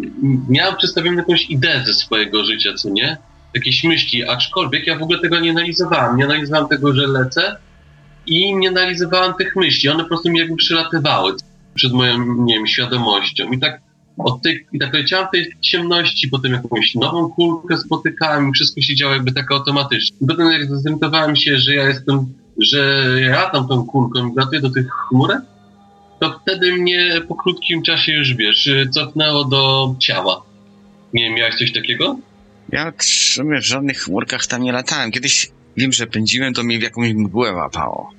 miałem przedstawioną jakąś ideę ze swojego życia, co nie? Jakieś myśli, aczkolwiek ja w ogóle tego nie analizowałem. Nie analizowałem tego, że lecę i nie analizowałem tych myśli. One po prostu mi jakby przylatywały przed moją, nie wiem, świadomością. I tak od tej, tak leciałem w tej ciemności, potem jakąś nową kulkę spotykałem wszystko się działo jakby tak automatycznie. Potem jak zorientowałem się, że ja jestem, że ja tam tą kulką latuję do tych chmurek, to wtedy mnie po krótkim czasie już, wiesz, cofnęło do ciała. Nie wiem, miałeś coś takiego? Ja w żadnych chmurkach tam nie latałem. Kiedyś wiem, że pędziłem, to mnie w jakąś mgłę łapało.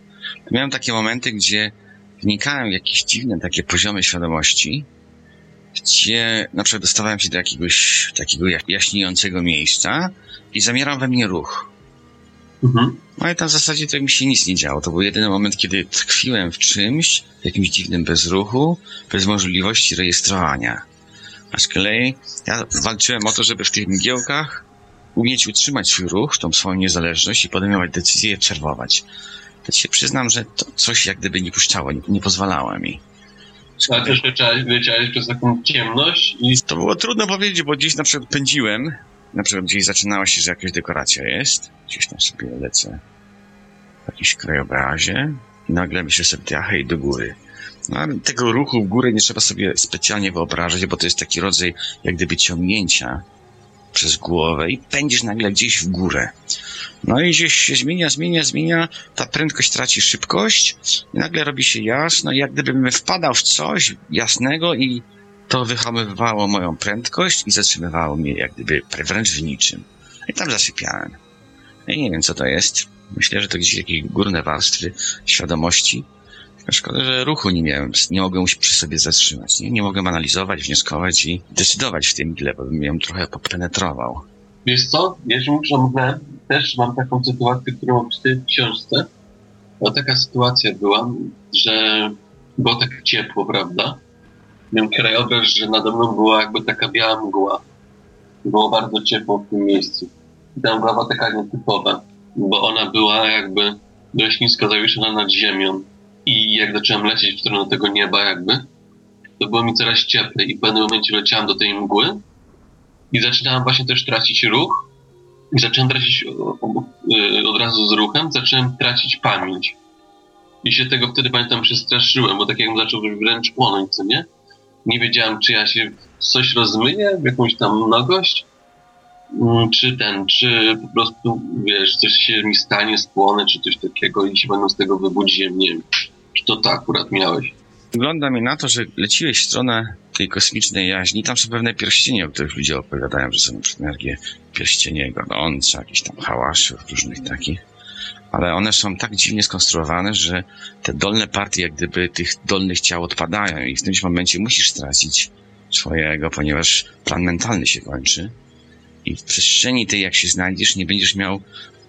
Miałem takie momenty, gdzie wnikałem w jakieś dziwne takie poziomy świadomości gdzie na przykład dostawałem się do jakiegoś takiego jaśniejącego miejsca i zamierał we mnie ruch. Mhm. No i tam w zasadzie to mi się nic nie działo. To był jedyny moment, kiedy tkwiłem w czymś, w jakimś dziwnym bezruchu, bez możliwości rejestrowania. A z kolei ja walczyłem o to, żeby w tych mgiełkach umieć utrzymać swój ruch, tą swoją niezależność i podejmować decyzje i obserwować. To się przyznam, że to coś jak gdyby nie puszczało, nie, nie pozwalało mi. Ale też leciałeś, przez taką ciemność i To było trudno powiedzieć, bo gdzieś na przykład pędziłem, na przykład gdzieś zaczynała się, że jakaś dekoracja jest, gdzieś tam sobie lecę w jakimś krajobrazie. I nagle myślę sobie, ja hej, do góry. No, tego ruchu w górę nie trzeba sobie specjalnie wyobrażać, bo to jest taki rodzaj jak gdyby ciągnięcia przez głowę i pędzisz nagle gdzieś w górę. No i gdzieś się zmienia, zmienia, zmienia, ta prędkość traci szybkość i nagle robi się jasno, jak gdybym wpadał w coś jasnego i to wyhamowywało moją prędkość i zatrzymywało mnie jak gdyby wręcz w niczym. I tam zasypiałem. I nie wiem, co to jest. Myślę, że to gdzieś jakieś górne warstwy świadomości. Szkoda, że ruchu nie miałem, nie mogłem się przy sobie zatrzymać. Nie, nie mogłem analizować, wnioskować i decydować w tym mgle, bo bym ją trochę popenetrował. wiesz co, się muszę też mam taką sytuację, którą opisałem w książce. No taka sytuacja była, że było tak ciepło, prawda? Miałem krajobraz, że nade mną była jakby taka biała mgła. Było bardzo ciepło w tym miejscu. I ta mgła była taka nietypowa, bo ona była jakby dość nisko zawieszona nad ziemią. I jak zacząłem lecieć w stronę tego nieba jakby, to było mi coraz cieplej i w pewnym momencie leciałem do tej mgły i zaczynałem właśnie też tracić ruch i zacząłem tracić y, od razu z ruchem, zacząłem tracić pamięć. I się tego wtedy pamiętam przestraszyłem, bo tak jakbym zaczął wręcz płonąć, co nie? Nie wiedziałem, czy ja się coś rozmyję, w jakąś tam mnogość, mm, czy ten, czy po prostu, wiesz, coś się mi stanie, spłonę, czy coś takiego i się będą z tego wybudzić, nie wiem, czy to tak akurat miałeś. Wygląda mi na to, że leciłeś w stronę tej kosmicznej jaźni. Tam są pewne pierścienie, o których ludzie opowiadają, że są energie pierścienie gorące, jakieś tam hałaszów różnych takich. Ale one są tak dziwnie skonstruowane, że te dolne partie jak gdyby tych dolnych ciał odpadają i w tym momencie musisz stracić swojego, ponieważ plan mentalny się kończy. I w przestrzeni tej, jak się znajdziesz, nie będziesz miał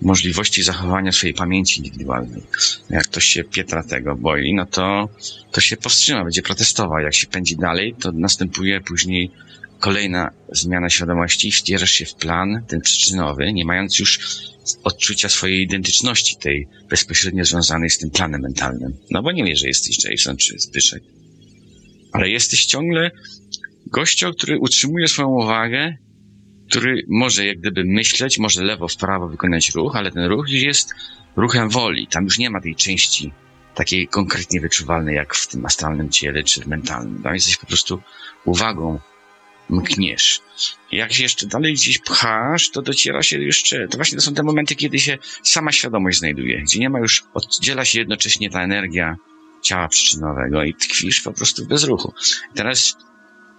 możliwości zachowania swojej pamięci indywidualnej. Jak ktoś się Pietra tego boi, no to to się powstrzyma, będzie protestował. Jak się pędzi dalej, to następuje później kolejna zmiana świadomości i wcierasz się w plan, ten przyczynowy, nie mając już odczucia swojej identyczności, tej bezpośrednio związanej z tym planem mentalnym. No bo nie wiesz, że jesteś Jason czy Zbyszek. Ale jesteś ciągle gościem, który utrzymuje swoją uwagę, który może jak gdyby myśleć, może lewo, w prawo wykonać ruch, ale ten ruch już jest ruchem woli. Tam już nie ma tej części takiej konkretnie wyczuwalnej, jak w tym astralnym ciele czy w mentalnym. Tam jesteś po prostu uwagą, mkniesz. Jak się jeszcze dalej gdzieś pchasz, to dociera się jeszcze, to właśnie to są te momenty, kiedy się sama świadomość znajduje, gdzie nie ma już, oddziela się jednocześnie ta energia ciała przyczynowego i tkwisz po prostu bez ruchu. Teraz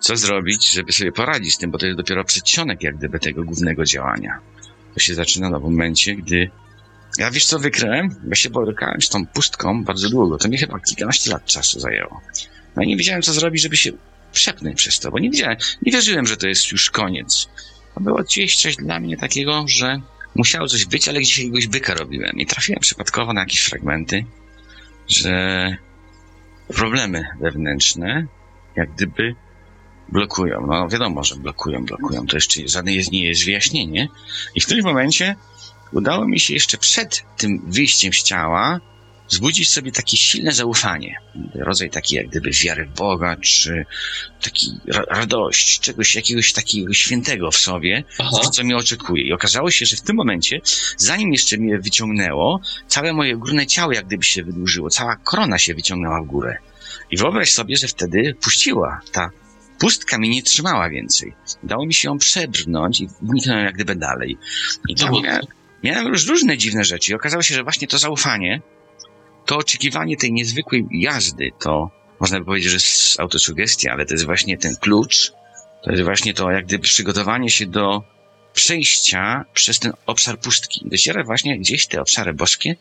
co zrobić, żeby sobie poradzić z tym, bo to jest dopiero przedsionek jak gdyby tego głównego działania. To się zaczyna na momencie, gdy ja wiesz co wykryłem? Ja się borykałem z tą pustką bardzo długo. To mi chyba kilkanaście lat czasu zajęło. No i nie wiedziałem, co zrobić, żeby się przepnąć przez to, bo nie wiedziałem, nie wierzyłem, że to jest już koniec. To było gdzieś coś dla mnie takiego, że musiało coś być, ale gdzieś jakiegoś byka robiłem. I trafiłem przypadkowo na jakieś fragmenty, że problemy wewnętrzne jak gdyby blokują. No wiadomo, że blokują, blokują. To jeszcze żadne jest, nie jest wyjaśnienie. I w którymś momencie udało mi się jeszcze przed tym wyjściem z ciała wzbudzić sobie takie silne zaufanie. Rodzaj taki jak gdyby wiary w Boga, czy taki ra- radość, czegoś jakiegoś takiego świętego w sobie, coś, co mnie oczekuje. I okazało się, że w tym momencie, zanim jeszcze mnie wyciągnęło, całe moje górne ciało jak gdyby się wydłużyło, cała korona się wyciągnęła w górę. I wyobraź sobie, że wtedy puściła ta pustka mnie nie trzymała więcej. Udało mi się ją przebrnąć i wniknąłem jak gdyby dalej. I tam Dowódco. miałem, miałem już różne dziwne rzeczy. I okazało się, że właśnie to zaufanie, to oczekiwanie tej niezwykłej jazdy, to można by powiedzieć, że jest autosugestia, ale to jest właśnie ten klucz, to jest właśnie to jak gdyby przygotowanie się do przejścia przez ten obszar pustki. Dociera właśnie gdzieś te obszary boskie,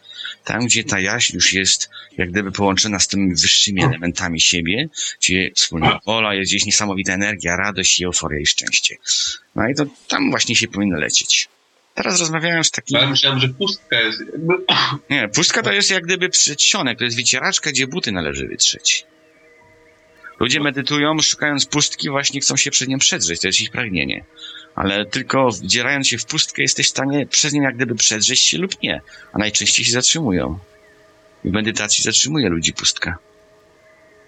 tam gdzie ta jaźń już jest jak gdyby połączona z tymi wyższymi elementami siebie, gdzie wspólna wola, jest gdzieś niesamowita energia, radość i euforia i szczęście. No i to tam właśnie się powinno lecieć. Teraz rozmawiałem z takim... Ja myślałem, że pustka jest jakby... Nie, pustka to jest jak gdyby przedsionek, to jest wycieraczka, gdzie buty należy wytrzeć. Ludzie medytują, szukając pustki, właśnie chcą się przed nią przedrzeć, to jest ich pragnienie. Ale tylko wdzierając się w pustkę, jesteś w stanie przez nią jak gdyby przedrzeć się lub nie. A najczęściej się zatrzymują. I w medytacji zatrzymuje ludzi pustka.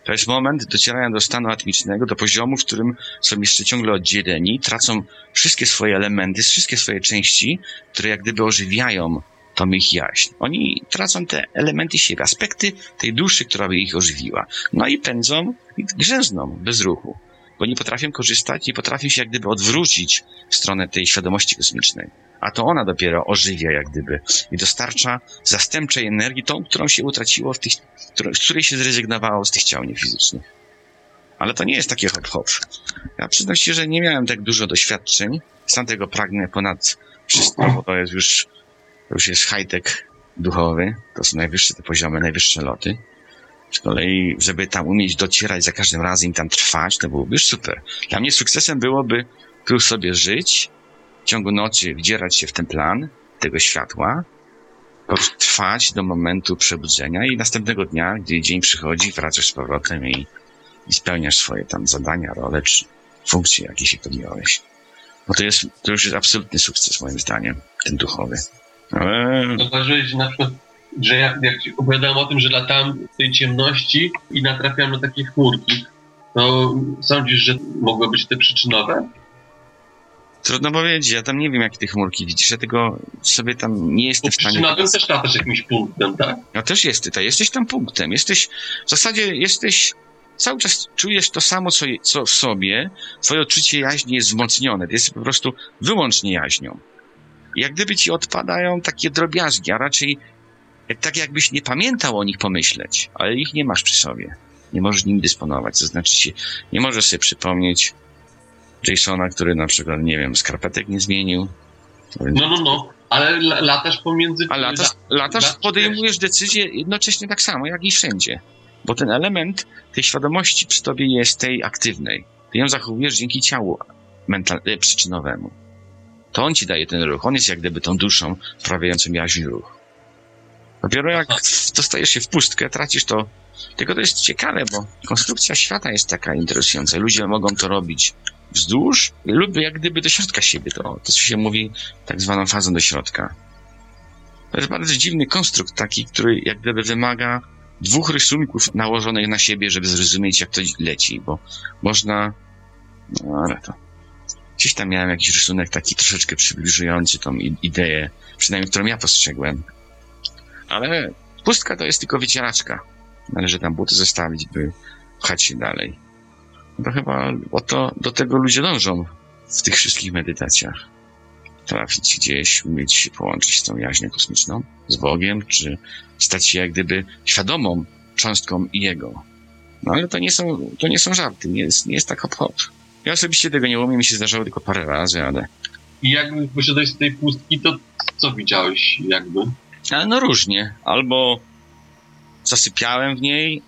To jest moment docierania do stanu atmicznego, do poziomu, w którym są jeszcze ciągle oddzieleni, tracą wszystkie swoje elementy, wszystkie swoje części, które jak gdyby ożywiają tą ich jaźń. Oni tracą te elementy siebie, aspekty tej duszy, która by ich ożywiła. No i pędzą i grzęzną bez ruchu, bo nie potrafią korzystać, nie potrafią się jak gdyby odwrócić w stronę tej świadomości kosmicznej. A to ona dopiero ożywia jak gdyby i dostarcza zastępczej energii, tą, którą się utraciło w tych, z której się zrezygnowało z tych ciał niefizycznych. Ale to nie jest takie hop-hop. Ja przyznam się, że nie miałem tak dużo doświadczeń. Sam tego pragnę ponad wszystko, bo to jest już, już jest high-tech duchowy. To są najwyższe te poziomy, najwyższe loty. Z kolei, żeby tam umieć docierać za każdym razem i tam trwać, to byłoby już super. Dla mnie sukcesem byłoby tu sobie żyć, w ciągu nocy wdzierać się w ten plan tego światła, trwać do momentu przebudzenia i następnego dnia, gdy dzień przychodzi, wracasz z powrotem i, i spełniasz swoje tam zadania, role czy funkcje, jakie się podjąłeś. Bo to jest, to już jest absolutny sukces moim zdaniem, ten duchowy. Ale Zauważyłeś, że na przykład, że ja, jak ci opowiadałem o tym, że latałem w tej ciemności i natrafiałem na takie chmurki, to sądzisz, że mogły być te przyczynowe? trudno powiedzieć, ja tam nie wiem, jakie te chmurki widzisz, ja tego sobie tam nie jestem w stanie... przyczynowym też latasz jakimś punktem, tak? No też jest tutaj, jesteś tam punktem, jesteś, w zasadzie jesteś, cały czas czujesz to samo, co, co w sobie, twoje odczucie jaźni jest wzmocnione, ty jesteś po prostu wyłącznie jaźnią. Jak gdyby ci odpadają takie drobiazgi, a raczej tak jakbyś nie pamiętał o nich pomyśleć, ale ich nie masz przy sobie. Nie możesz nimi dysponować, to znaczy nie możesz sobie przypomnieć Jasona, który na przykład, nie wiem, skarpetek nie zmienił. No, no, no. Ale la, latasz pomiędzy... A latasz, latasz lat- podejmujesz decyzje jednocześnie tak samo, jak i wszędzie. Bo ten element tej świadomości przy tobie jest tej aktywnej. Ty ją zachowujesz dzięki ciału mental, e, przyczynowemu. To on ci daje ten ruch. On jest jak gdyby tą duszą wprawiającą jaźń ruch. Dopiero jak dostajesz się w pustkę, tracisz to. Tylko to jest ciekawe, bo konstrukcja świata jest taka interesująca. Ludzie mogą to robić wzdłuż lub jak gdyby do środka siebie. To, to co się mówi tak zwaną fazą do środka. To jest bardzo dziwny konstrukt taki, który jak gdyby wymaga dwóch rysunków nałożonych na siebie, żeby zrozumieć, jak to leci, bo można... No ale to... Gdzieś tam miałem jakiś rysunek taki troszeczkę przybliżujący tą ideę, przynajmniej którą ja postrzegłem. Ale pustka to jest tylko wycieraczka. Należy tam buty zostawić, by pchać się dalej. No to chyba o to, do tego ludzie dążą w tych wszystkich medytacjach trafić gdzieś, umieć się połączyć z tą jaźnią kosmiczną, z Bogiem, czy stać się jak gdyby świadomą cząstką Jego. No ale to nie są, to nie są żarty, nie jest, nie jest tak hop hop. Ja osobiście tego nie umiem, mi się zdarzało tylko parę razy, ale, I jakby wyszedłeś z tej pustki, to co widziałeś jakby? Ale no różnie. Albo zasypiałem w niej,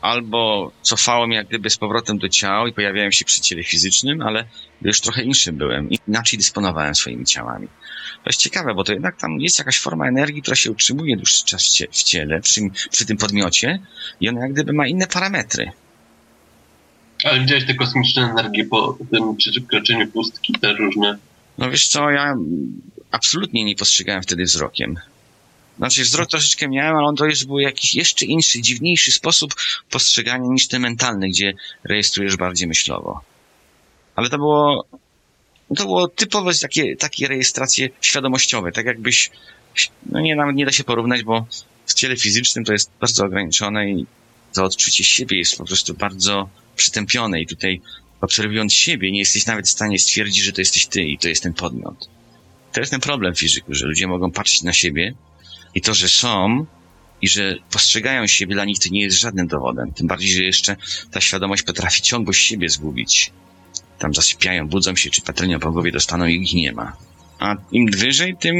albo cofałem jak gdyby z powrotem do ciała i pojawiałem się przy ciele fizycznym, ale już trochę inszym byłem. Inaczej dysponowałem swoimi ciałami. To jest ciekawe, bo to jednak tam jest jakaś forma energii, która się utrzymuje dłuższy czas w cie- w ciele, przy, przy tym podmiocie i ona jak gdyby ma inne parametry. Ale widziałeś te kosmiczne energie po tym przekroczeniu pustki, te różne. No wiesz co, ja absolutnie nie postrzegałem wtedy wzrokiem. Znaczy wzrok troszeczkę miałem, ale on to już był jakiś jeszcze inszy, dziwniejszy sposób postrzegania niż ten mentalny, gdzie rejestrujesz bardziej myślowo. Ale to było, to było typowe takie, takie rejestracje świadomościowe, tak jakbyś, no nie, nawet nie da się porównać, bo w ciele fizycznym to jest bardzo ograniczone i to odczucie siebie jest po prostu bardzo przytępione i tutaj obserwując siebie, nie jesteś nawet w stanie stwierdzić, że to jesteś ty i to jest ten podmiot. To jest ten problem fizyku, że ludzie mogą patrzeć na siebie i to, że są i że postrzegają siebie, dla nich to nie jest żadnym dowodem. Tym bardziej, że jeszcze ta świadomość potrafi ciągłość siebie zgubić. Tam zasypiają, budzą się, czy patelnią po głowie dostaną i ich nie ma. A im wyżej, tym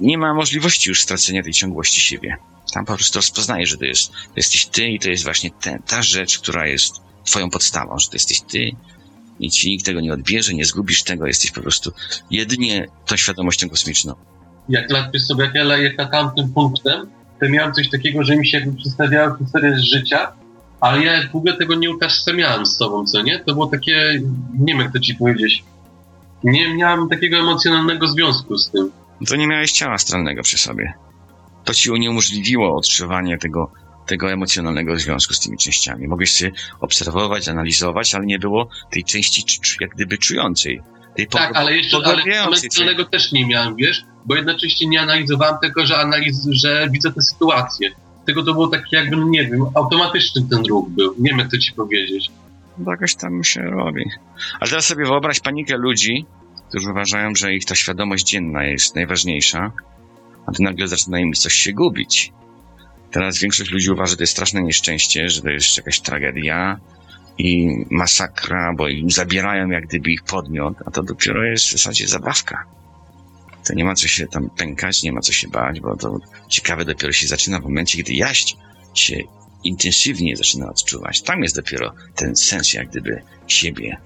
nie ma możliwości już stracenia tej ciągłości siebie. Tam po prostu rozpoznaje, że to, jest, to jesteś ty i to jest właśnie ten, ta rzecz, która jest twoją podstawą, że to jesteś ty i ci nikt tego nie odbierze, nie zgubisz tego, jesteś po prostu jedynie tą świadomością kosmiczną. Jak latamy sobie, jak ja jak latałem tym punktem, to miałem coś takiego, że mi się jakby przedstawiała historia z życia, ale ja w ogóle tego nie utożsamiałem z sobą, co nie? To było takie, nie wiem jak to ci powiedzieć, nie miałem takiego emocjonalnego związku z tym. To nie miałeś ciała astralnego przy sobie. To ci uniemożliwiło odczuwanie tego, tego emocjonalnego związku z tymi częściami. Mogłeś się obserwować, analizować, ale nie było tej części cz- cz- jak gdyby czującej. Tej Tak, ale jeszcze ale emocjonalnego też nie miałem, wiesz? Bo jednocześnie nie analizowałem tego, że analiz, że widzę tę sytuację. Tego to było takie jakby, no nie wiem, automatyczny ten ruch był. Nie wiem jak to ci powiedzieć. To jakoś tam się robi. Ale teraz sobie wyobraź panikę ludzi, którzy uważają, że ich ta świadomość dzienna jest najważniejsza, a tu nagle zaczyna im coś się gubić. Teraz większość ludzi uważa, że to jest straszne nieszczęście, że to jest jakaś tragedia i masakra, bo im zabierają jak gdyby ich podmiot, a to dopiero jest w zasadzie zabawka. To nie ma co się tam pękać, nie ma co się bać, bo to ciekawe dopiero się zaczyna w momencie, gdy jaść się intensywnie zaczyna odczuwać. Tam jest dopiero ten sens jak gdyby siebie.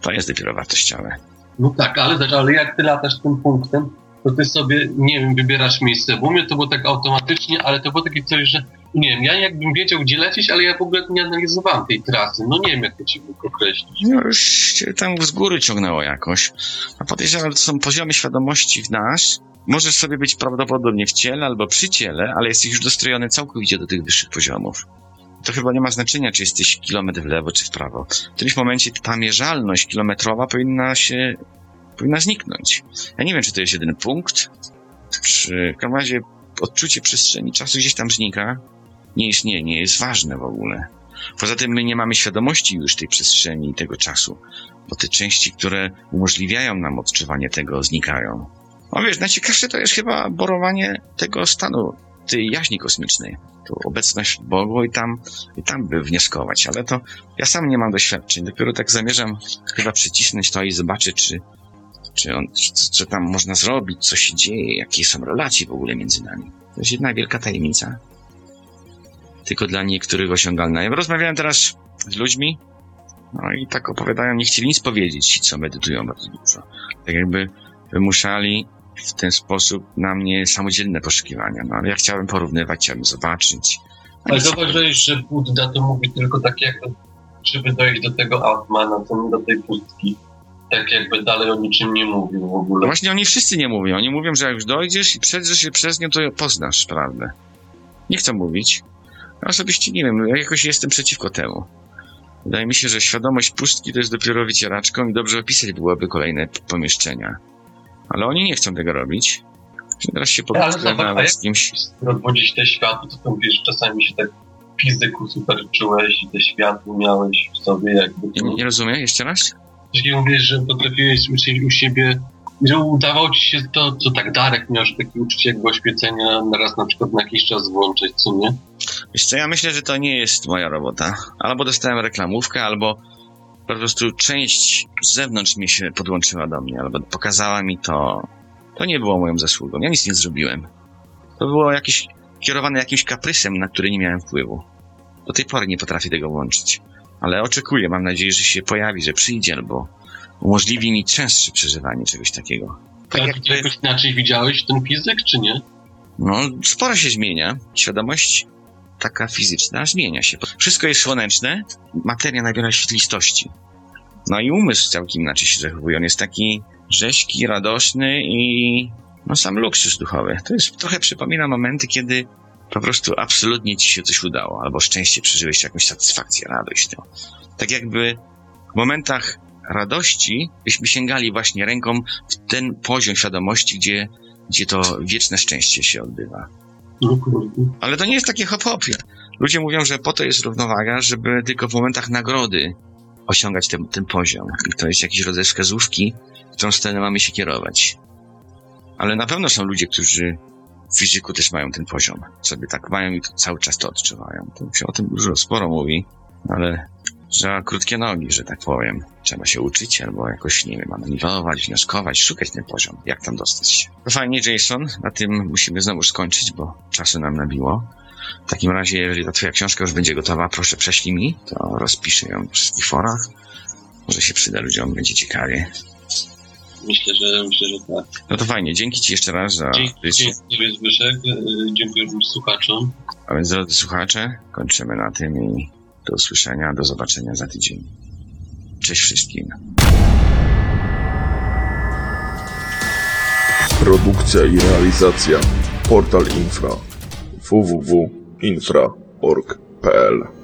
To jest dopiero wartościowe. No tak, ale, ale jak ty latasz tym punktem, to ty sobie, nie wiem, wybierasz miejsce. Bo u mnie to było tak automatycznie, ale to było takie coś, że nie wiem, ja jakbym wiedział, gdzie lecieć, ale ja w ogóle nie analizowałem tej trasy. No nie wiem, jak to ci określić. No już cię tam z góry ciągnęło jakoś. A podejrzewam, że to są poziomy świadomości w nas. Możesz sobie być prawdopodobnie w ciele albo przy ciele, ale jesteś już dostrojony całkowicie do tych wyższych poziomów. To chyba nie ma znaczenia, czy jesteś kilometr w lewo, czy w prawo. W którymś momencie ta mierzalność kilometrowa powinna się, powinna zniknąć. Ja nie wiem, czy to jest jeden punkt, czy w każdym razie odczucie przestrzeni czasu gdzieś tam znika. Nie nie jest ważne w ogóle. Poza tym my nie mamy świadomości już tej przestrzeni i tego czasu, bo te części, które umożliwiają nam odczuwanie tego, znikają. No wiesz, najciekawsze to jest chyba borowanie tego stanu, tej jaźni kosmicznej. Tu obecność Bogu i tam, i tam by wnioskować, ale to ja sam nie mam doświadczeń. Dopiero tak zamierzam chyba przycisnąć to i zobaczyć, czy, czy, on, co, co tam można zrobić, co się dzieje, jakie są relacje w ogóle między nami. To jest jedna wielka tajemnica. Tylko dla niektórych osiągalna. Ja rozmawiałem teraz z ludźmi, no i tak opowiadają, nie chcieli nic powiedzieć ci, co medytują bardzo dużo. Tak jakby wymuszali w ten sposób na mnie samodzielne poszukiwania. No ale ja chciałem porównywać, chciałem zobaczyć. Ale zauważyłeś, że Buddha to mówi tylko tak jakby, żeby dojść do tego Atmana, to do tej pustki. Tak jakby dalej o niczym nie mówił w No ogóle. właśnie oni wszyscy nie mówią. Oni mówią, że jak już dojdziesz i przedrzesz się przez nią, to poznasz prawdę. Nie chcą mówić. Osobiście nie wiem, ja jakoś jestem przeciwko temu. Wydaje mi się, że świadomość pustki to jest dopiero wycieraczką i dobrze opisać byłoby kolejne pomieszczenia. Ale oni nie chcą tego robić. Teraz się Ale pogadzam zobacz, a nawet jak- z kimś. Odbudzić te światło, to tam wiesz, czasami się tak w fizyku super czułeś i te światło miałeś w sobie jakby. Nie, nie rozumiem? Jeszcze raz? Jeśli mówisz, że potrafiłeś u siebie że udawało ci się to, co tak Darek miał, że takie uczucie jakby oświecenia raz na przykład na jakiś czas włączyć, co nie? Wiesz co, ja myślę, że to nie jest moja robota. Albo dostałem reklamówkę, albo po prostu część z zewnątrz mi się podłączyła do mnie, albo pokazała mi to. To nie było moją zasługą. Ja nic nie zrobiłem. To było jakieś kierowane jakimś kaprysem, na który nie miałem wpływu. Do tej pory nie potrafię tego łączyć. Ale oczekuję, mam nadzieję, że się pojawi, że przyjdzie, albo umożliwi mi częstsze przeżywanie czegoś takiego. Tak Tak jakby, jakoś inaczej widziałeś ten fizyk, czy nie? no, sporo się zmienia. Świadomość taka fizyczna zmienia się. Wszystko jest słoneczne, materia nabiera świetlistości. No i umysł całkiem inaczej się zachowuje. On jest taki rzeźki, radosny i no sam luksus duchowy. To jest trochę przypomina momenty, kiedy po prostu absolutnie ci się coś udało, albo szczęście przeżyłeś jakąś satysfakcję, radość. To. Tak jakby w momentach radości byśmy sięgali właśnie ręką w ten poziom świadomości, gdzie, gdzie to wieczne szczęście się odbywa. Ale to nie jest takie hop-hopie. Ludzie mówią, że po to jest równowaga, żeby tylko w momentach nagrody osiągać ten, ten poziom. I to jest jakiś rodzaj wskazówki, w którą stronę mamy się kierować. Ale na pewno są ludzie, którzy w fizyku też mają ten poziom. Sobie tak mają i cały czas to odczuwają. To się o tym dużo sporo mówi, ale że krótkie nogi, że tak powiem. Trzeba się uczyć albo jakoś, nie wiem, analizować, wnioskować, szukać ten poziom, jak tam dostać się. To fajnie, Jason, na tym musimy znowu skończyć, bo czasu nam nabiło. W takim razie, jeżeli ta twoja książka już będzie gotowa, proszę prześlij mi, to rozpiszę ją na wszystkich forach. Może się przyda ludziom, będzie ciekawie. Myślę, że myślę, że tak. No to fajnie, dzięki ci jeszcze raz za Dzięki, dziękuję Zbyszek, y, dziękuję słuchaczom. A więc drodzy słuchacze, kończymy na tym i do usłyszenia, do zobaczenia za tydzień. Cześć wszystkim. Produkcja i realizacja Portal Infra www.infra.org.pl